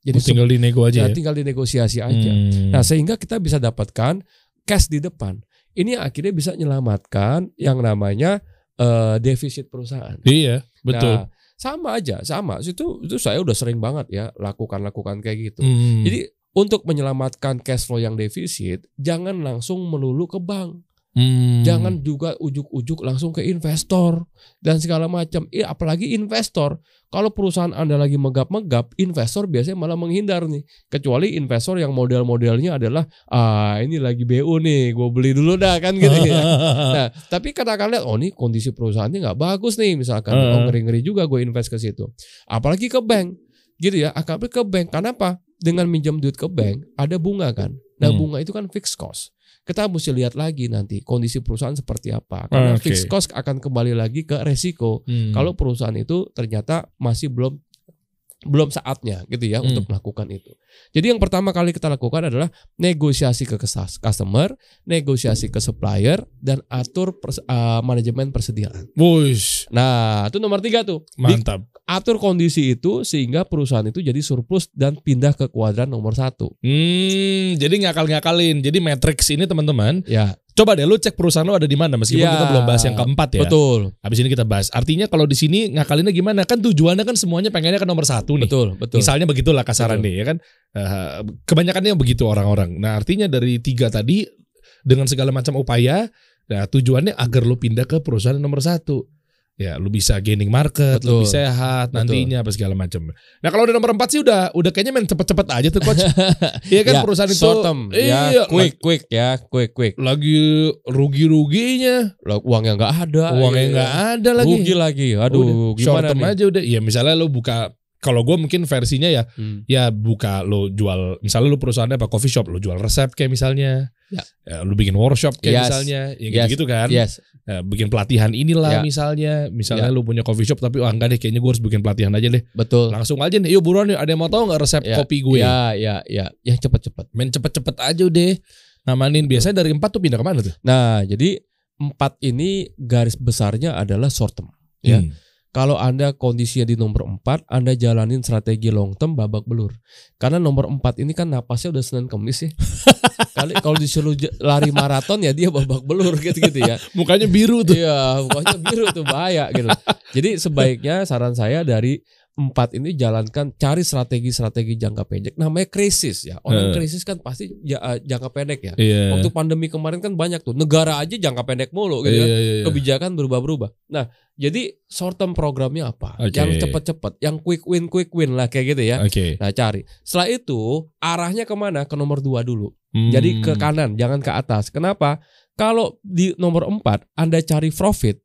jadi Oh, tinggal di nego se- aja ya, ya. tinggal dinegosiasi aja Hmm. nah sehingga kita bisa dapatkan cash di depan ini akhirnya bisa menyelamatkan yang namanya eh, defisit perusahaan. Iya, betul. Nah, sama aja, sama. Itu itu saya udah sering banget ya lakukan-lakukan kayak gitu. Hmm. Jadi untuk menyelamatkan cash flow yang defisit, jangan langsung melulu ke bank. Hmm. Jangan juga ujuk-ujuk langsung ke investor dan segala macam. Eh, apalagi investor. Kalau perusahaan Anda lagi megap-megap, investor biasanya malah menghindar nih. Kecuali investor yang model-modelnya adalah ah ini lagi BU nih, gue beli dulu dah kan gitu ya. Nah, tapi katakan lihat, oh nih kondisi perusahaannya nggak bagus nih, misalkan, oh ngeri-ngeri juga gue invest ke situ. Apalagi ke bank, gitu ya. Apalagi ke bank, kenapa? Dengan minjam duit ke bank, ada bunga kan. Nah, Hmm. bunga itu kan fixed cost. Kita mesti lihat lagi nanti kondisi perusahaan seperti apa. Karena Oke. fixed cost akan kembali lagi ke resiko. Hmm. Kalau perusahaan itu ternyata masih belum belum saatnya gitu ya Hmm. untuk melakukan itu. Jadi yang pertama kali kita lakukan adalah negosiasi ke customer, negosiasi ke supplier, dan atur pers- uh, manajemen persediaan. Wush, Nah itu nomor tiga tuh. Di- mantap. atur kondisi itu sehingga perusahaan itu jadi surplus dan pindah ke kuadran nomor satu. Hmm, jadi ngakal-ngakalin. Jadi matrix ini teman-teman, Ya, coba deh lu cek perusahaan lu ada di mana meskipun Ya, kita belum bahas yang keempat ya. betul, Habis ini kita bahas. Artinya kalau di sini ngakalinnya gimana? Kan tujuannya kan semuanya pengennya ke nomor satu nih. betul, betul. Misalnya begitulah kasaran Betul. nih ya kan. Eh, kebanyakannya begitu orang-orang. Nah artinya dari tiga tadi dengan segala macam upaya, nah tujuannya agar lu pindah ke perusahaan nomor satu. Ya, lu bisa gaining market, Betul. lebih sehat Betul. nantinya apa segala macam. Nah kalau udah nomor empat sih udah udah kayaknya main cepet-cepet aja tuh coach. Iya kan Ya, perusahaan itu short term, ya, iya, quick, quick ya, quick, quick. lagi rugi-ruginya, Lah, Uangnya nggak ada, uangnya iya. nggak ada lagi. rugi lagi. Aduh, Udah, short gimana term nih? aja udah. Ya misalnya lu buka kalau gue mungkin versinya ya Hmm. ya buka lo jual misalnya lu perusahaannya apa coffee shop lo jual resep kayak misalnya Ya. Ya, lu bikin workshop kayak Yes. misalnya ya Yes. gitu-gitu kan Yes, Ya, bikin pelatihan inilah Ya. misalnya misalnya Ya. lu punya coffee shop tapi wah enggak deh kayaknya gue harus bikin pelatihan aja deh betul. langsung aja nih yuk buruan nih ada yang mau tahu nggak resep Ya, kopi gue Ya, ya, ya, yang cepet-cepet. main cepet-cepet aja deh ngamanin biasanya dari empat tuh pindah ke mana tuh Nah, jadi empat ini garis besarnya adalah short term. Ya. Hmm. Kalau Anda kondisinya di nomor 4, Anda jalanin strategi long term babak belur. Karena nomor 4 ini kan napasnya udah Senin Kemis ya. Kali kalau disuruh lari maraton ya dia babak belur gitu-gitu ya. mukanya biru tuh Iya, pokoknya biru tuh bahaya gitu. Jadi sebaiknya saran saya dari empat ini jalankan cari strategi-strategi jangka pendek. Namanya krisis ya. Orang Eh. krisis kan pasti eh, jangka pendek ya. iya Waktu pandemi kemarin kan banyak tuh negara aja jangka pendek mulu gitu iya, kan. iya, iya. Kebijakan berubah-berubah. Nah, jadi short term programnya apa? Oke. Yang cepet-cepet, yang quick win quick win lah kayak gitu ya. oke Nah, cari. Setelah itu arahnya ke mana? Ke nomor dua dulu. Hmm. Jadi ke kanan, jangan ke atas. Kenapa? Kalau di nomor 4 Anda cari profit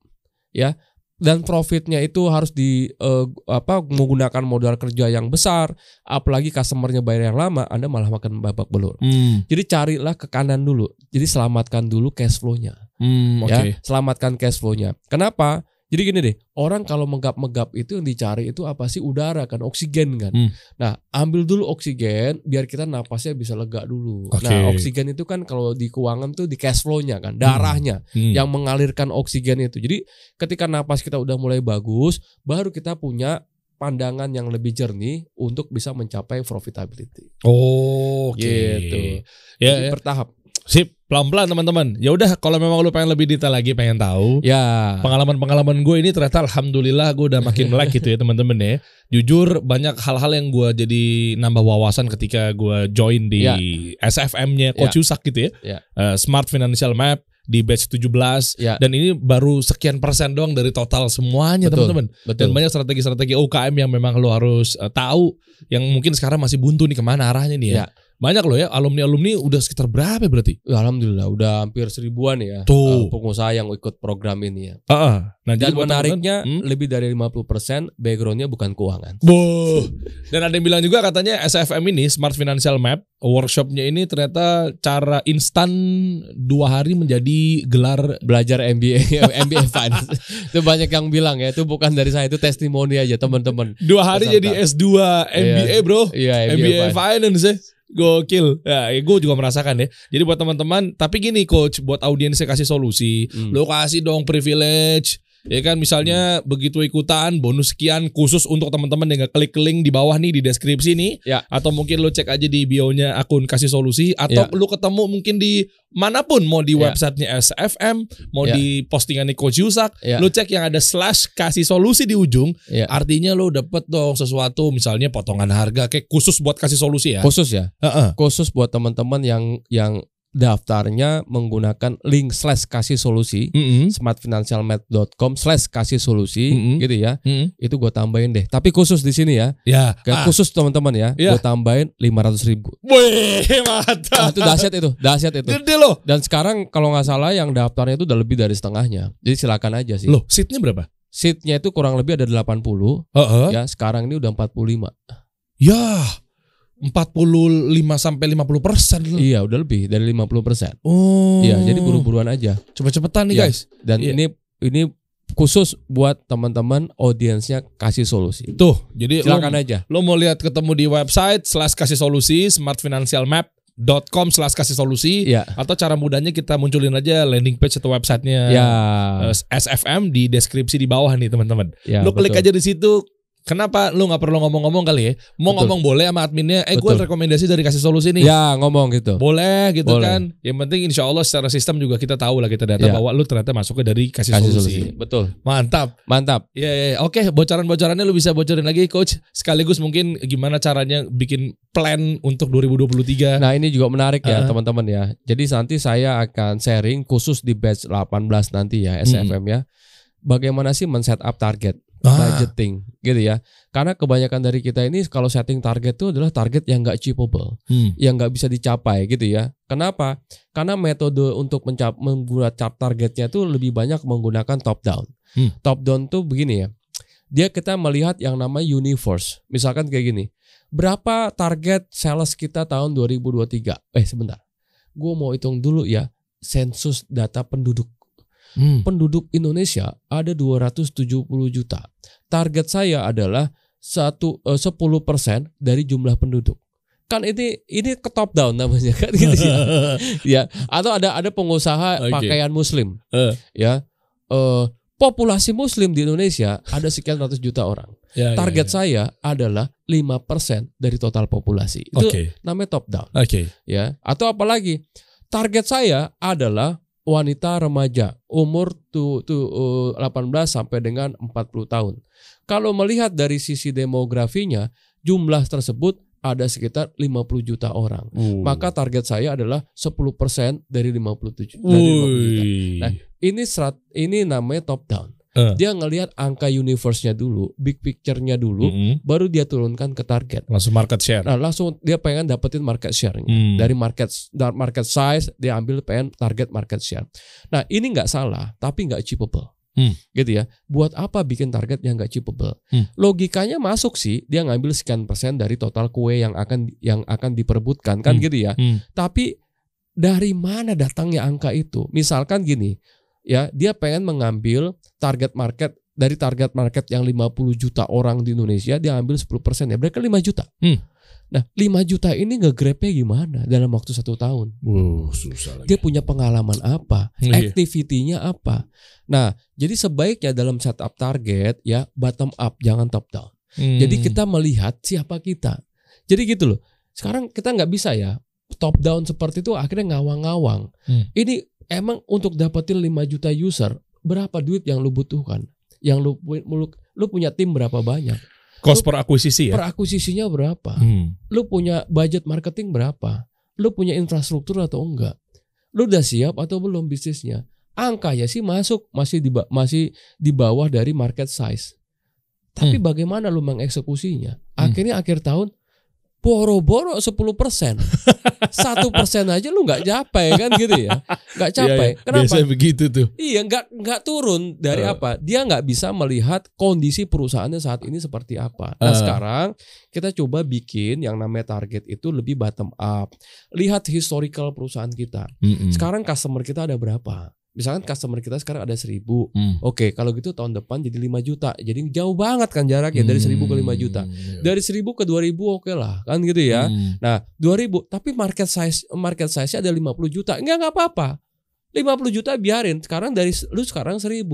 ya dan profitnya itu harus di eh, apa menggunakan modal kerja yang besar, apalagi customernya bayar yang lama, Anda malah makan babak belur. Hmm. Jadi carilah ke kanan dulu. Jadi selamatkan dulu cash flow-nya Hmm, oke ya, selamatkan cash flow-nya. Kenapa? Jadi gini deh, orang kalau megap-megap itu yang dicari itu apa sih udara kan, oksigen kan. Hmm. Nah, ambil dulu oksigen biar kita napasnya bisa lega dulu. Oke. Nah, oksigen itu kan kalau di keuangan tuh di cash flow-nya kan, darahnya Hmm. yang mengalirkan oksigen itu. Jadi ketika napas kita udah mulai bagus, baru kita punya pandangan yang lebih jernih untuk bisa mencapai profitability. Oh, oke. Gitu. Ya, Jadi ya. bertahap. Sip, pelan-pelan teman-teman. Ya udah, kalau memang lu pengen lebih detail lagi, pengen tahu. Ya. Pengalaman-pengalaman gue ini ternyata alhamdulillah gue udah makin melek gitu ya teman-teman ya. Jujur banyak hal-hal yang gue jadi nambah wawasan ketika gue join di Ya. SFM-nya Coach Yusak gitu ya. Ya. Eh, Smart Financial Map di batch 17 Ya. dan ini baru sekian persen doang dari total semuanya Betul. teman-teman. Dan banyak strategi-strategi UKM yang memang lo harus eh, tahu yang mungkin sekarang masih buntu nih ke mana arahnya nih ya. Ya. Banyak loh ya alumni-alumni udah sekitar berapa berarti? Alhamdulillah udah hampir seribuan ya Tuh. eh, pengusaha yang ikut program ini ya. Heeh. Nah, jadi Dan menariknya teman-teman, hmm? lebih dari 50% backgroundnya bukan keuangan. Boh. Dan ada yang bilang juga katanya SFM ini Smart Financial Map workshopnya ini ternyata cara instan dua hari menjadi gelar Belajar MBA MBA Finance. itu banyak yang bilang ya, itu bukan dari saya, itu testimoni aja teman-teman. dua hari Peserta. jadi S2 MBA bro. Iya, MBA MBA, Finance. Finance ya. Gokil. Ya, gue juga merasakan ya. Jadi buat teman-teman, tapi gini coach, buat audiensnya kasih solusi, Hmm. lo kasih dong privilege Ya kan misalnya begitu ikutan bonus sekian khusus untuk teman-teman yang klik link di bawah nih di deskripsi nih. Ya. Atau mungkin lo cek aja di bio-nya akun kasih solusi atau Ya. lu ketemu mungkin di mana pun mau di Ya. websitenya SFM, mau Ya. di postingannya Coach Yusak, Ya. lu cek yang ada slash kasih solusi di ujung, Ya. artinya lo dapet dong sesuatu misalnya potongan harga kayak khusus buat kasih solusi ya. Khusus ya. Heeh. Khusus buat teman-teman yang yang daftarnya menggunakan link slash kasih solusi Mm-mm. smartfinancialmap.com slash kasih solusi Mm-mm. gitu ya. Mm-mm. Itu gue tambahin deh. Tapi khusus di sini ya. Ya. Ah. Kayak Khusus teman-teman ya. Iya. Gue tambahin 500 ribu. Wih, Ah, mantap. itu dahsyat itu, dahsyat itu. Gede loh. Dan sekarang kalau nggak salah yang daftarnya itu udah lebih dari setengahnya. Jadi silakan aja sih. Loh, seatnya berapa? Seatnya itu kurang lebih ada 80 Heeh. ya. Sekarang ini udah 45. Ya. 45 sampai 50 persen. Iya, udah lebih dari 50 persen. Oh. Iya, jadi buru-buruan aja. Cepet-cepetan nih Iya. guys. Dan Iya. ini ini khusus buat teman-teman audiensnya kasih solusi. Tuh, jadi Silakan lo, aja. lo mau lihat ketemu di website slash kasih solusi smartfinancialmap.com slash kasih solusi Iya. atau cara mudahnya kita munculin aja landing page atau websitenya Ya. eh, SFM di deskripsi di bawah nih teman-teman. ya lo klik betul. aja di situ. Kenapa lu nggak perlu ngomong-ngomong kali ya? Mau Betul. ngomong boleh sama adminnya. Eh, gue rekomendasi dari kasih solusi nih. Ya, ngomong gitu. Boleh gitu Boleh. kan. Yang penting insya Allah secara sistem juga kita tahu lah kita data Ya. bahwa lu ternyata masuknya dari kasih, Kasih solusi. solusi. Betul. Mantap. Mantap. Ya, ya, ya. Oke, bocoran-bocorannya lu bisa bocorin lagi coach. Sekaligus mungkin gimana caranya bikin plan untuk 2023. Nah, ini juga menarik ya, teman-teman ya. Jadi nanti saya akan sharing khusus di batch 18 nanti ya, SFM ya. Bagaimana sih men-set up target, Ah, budgeting gitu ya. Karena kebanyakan dari kita ini kalau setting target itu adalah target yang nggak achievable. hmm. yang nggak bisa dicapai gitu ya. Kenapa? Karena metode untuk mencap membuat cap targetnya itu lebih banyak menggunakan top down. Hmm. Top down tuh begini ya. Dia kita melihat yang namanya universe. Misalkan kayak gini. Berapa target sales kita tahun 2023? Eh sebentar. Gue mau hitung dulu ya sensus data penduduk. Hmm. Penduduk Indonesia ada 270 juta. Target saya adalah satu eh, 10% dari jumlah penduduk. Kan ini ini ke top down namanya kan gitu ya. ya atau ada ada pengusaha Oke. pakaian muslim Eh. ya eh, populasi muslim di Indonesia ada sekian ratus juta orang Ya, ya, target ya. saya adalah 5% dari total populasi itu Oke. namanya top down Oke. ya atau apalagi target saya adalah wanita remaja umur tuh tuh eh, 18 sampai dengan 40 tahun kalau melihat dari sisi demografinya jumlah tersebut ada sekitar 50 juta orang Uh. maka target saya adalah 10% dari 57 dari 50 juta. Nah, ini serat ini namanya top down. Eh. Dia ngelihat angka universe-nya dulu, big picture-nya dulu, Mm-mm. baru dia turunkan ke target. Langsung market share. Nah, langsung dia pengen dapetin market share-nya. Hmm. Dari market market size dia ambil pengen target market share. Nah, ini nggak salah, tapi nggak achievable. Hmm. Gitu ya. Buat apa bikin target yang nggak achievable? Hmm. Logikanya masuk sih, dia ngambil sekian persen dari total kue yang akan yang akan diperebutkan kan Hmm. gitu ya. Hmm. Tapi dari mana datangnya angka itu? Misalkan gini, ya dia pengen mengambil target market dari target market yang 50 juta orang di Indonesia, dia ambil 10% ya, berarti kan 5 juta. Hmm. Nah, 5 juta ini nge-grabnya gimana dalam waktu satu tahun? Wuh, susah lagi. Dia punya pengalaman apa? Iya. Activity-nya apa? Nah, jadi sebaiknya dalam setup target ya bottom up, jangan top down. Hmm. Jadi kita melihat siapa kita. Jadi gitu loh. Sekarang kita nggak bisa ya top down seperti itu akhirnya ngawang-ngawang. Hmm. Ini emang untuk dapetin 5 juta user berapa duit yang lu butuhkan? Yang lu lu, lu punya tim berapa banyak? cost per akuisisi ya. Per akuisisinya berapa? Hmm. Lu punya budget marketing berapa? Lu punya infrastruktur atau enggak? Lu udah siap atau belum bisnisnya? Angkanya sih masuk masih di masih di bawah dari market size. Tapi bagaimana lu mengeksekusinya? Hmm. Akhirnya akhir tahun boro-boro 10 persen, satu persen aja lu nggak capai kan gitu ya? Nggak capai. Iya, iya. Kenapa? Biasanya begitu tuh. Iya, nggak nggak turun dari Eh. apa? Dia nggak bisa melihat kondisi perusahaannya saat ini seperti apa. Nah, Eh. sekarang kita coba bikin yang namanya target itu lebih bottom up. Lihat historical perusahaan kita. Mm-mm. Sekarang customer kita ada berapa? Misalkan customer kita sekarang ada 1000. Hmm. Oke, kalau gitu tahun depan jadi 5 juta. Jadi jauh banget kan jaraknya dari 1000 ke 5 juta. Hmm. Dari 1000 ke 2000 oke lah, kan gitu ya. Hmm. Nah, 2000 tapi market size market size-nya ada 50 juta. Enggak enggak apa-apa. 50 juta biarin. Sekarang dari lu sekarang 1000.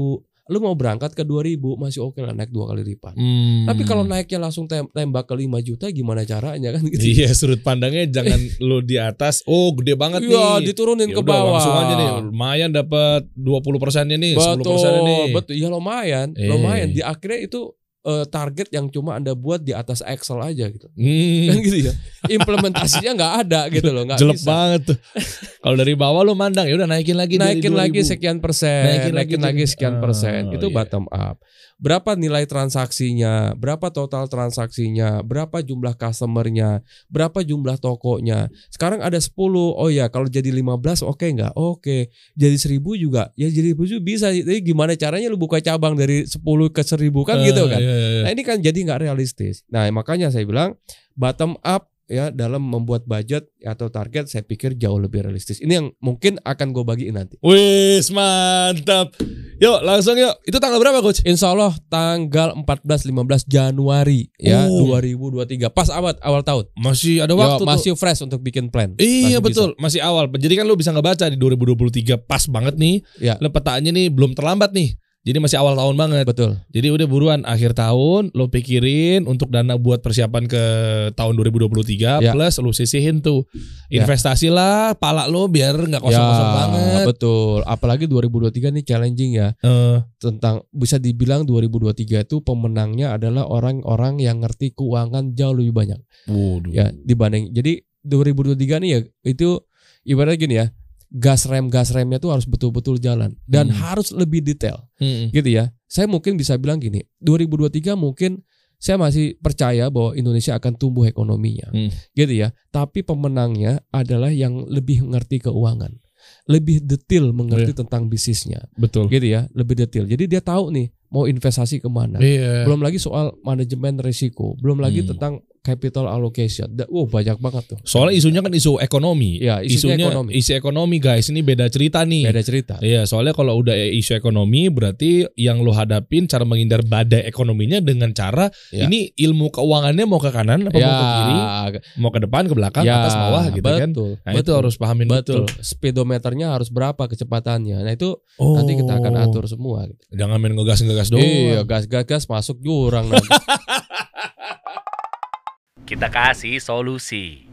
Lu mau berangkat ke 2000 masih oke lah naik dua kali lipat. Hmm. Tapi kalau naiknya langsung tem- tembak ke 5 juta gimana caranya kan gitu. Iya sudut pandangnya jangan lu di atas. Oh gede banget Iya, nih. diturunin Ya ke bawah. Langsung aja nih. Lumayan dapat 20 persennya nih, 10 Betul, persennya nih. betul. Ya lumayan, Eh. lumayan. Di akhirnya itu eh, target yang cuma anda buat di atas Excel aja gitu. Hmm. Kan gitu ya. Implementasinya nggak ada gitu loh, nggak Jelek bisa. banget tuh. Kalau dari bawah lu mandang ya udah naikin lagi naikin lagi 2000. sekian persen, Naikin naikin, lagi lagi, sekian persen, Oh, itu iya. bottom up. Berapa nilai transaksinya, berapa total transaksinya, berapa jumlah customernya, berapa jumlah tokonya. Sekarang ada 10, oh ya kalau jadi 15 oke nggak? Oke, jadi 1000 juga, ya jadi 1000 bisa. Jadi gimana caranya lu buka cabang dari 10 ke 1000 kan Ah, gitu kan? iya, iya. Nah ini kan jadi nggak realistis. Nah makanya saya bilang bottom up ya dalam membuat budget atau target saya pikir jauh lebih realistis. Ini yang mungkin akan gue bagiin nanti. Wis mantap. Yuk langsung yuk. Itu tanggal berapa coach? Insya Allah tanggal 14-15 Januari ya Oh. 2023 pas awal awal tahun. Masih ada Yo, waktu tuh. masih fresh untuk bikin plan. Iya Masih betul, masih awal. Jadi kan lu bisa ngebaca di 2023 pas banget nih. Ya. Lu petaannya nih belum terlambat nih. Jadi masih awal tahun banget. Betul. Jadi udah buruan akhir tahun lo pikirin untuk dana buat persiapan ke tahun 2023 Ya. plus lu sisihin tuh Ya. investasi lah pala lo biar nggak kosong-kosong ya, banget. betul. Apalagi 2023 nih challenging ya Eh, tentang bisa dibilang 2023 itu pemenangnya adalah orang-orang yang ngerti keuangan jauh lebih banyak. waduh. ya dibanding jadi 2023 nih ya itu ibaratnya gini ya gas rem gas remnya tuh harus betul-betul jalan dan Hmm. harus lebih detail Mm-mm. gitu ya saya mungkin bisa bilang gini 2023 mungkin saya masih percaya bahwa Indonesia akan tumbuh ekonominya Hmm. gitu ya tapi pemenangnya adalah yang lebih mengerti keuangan lebih detail mengerti tentang bisnisnya Betul. gitu ya lebih detail jadi dia tahu nih mau investasi ke mana Iya. belum lagi soal manajemen risiko, belum lagi Hmm. tentang capital allocation. Oh banyak banget tuh. Soalnya isunya kan isu ekonomi. Ya, isunya ekonomi. isu ekonomi guys. Ini beda cerita nih. Beda cerita. Iya, soalnya kalau udah isu ekonomi berarti yang lo hadapin cara menghindar badai ekonominya dengan cara Ya. ini ilmu keuangannya mau ke kanan apa mau ke kiri, mau ke depan, ke belakang, ya, atas, bawah gitu kan. betul, Nah, itu harus pahamin betul. betul. Speedometernya harus berapa kecepatannya. Nah itu Oh. nanti kita akan atur semua. Gitu. Jangan main ngegas-ngegas doang. Iya, gas-gas masuk jurang nanti. Kita kasih solusi.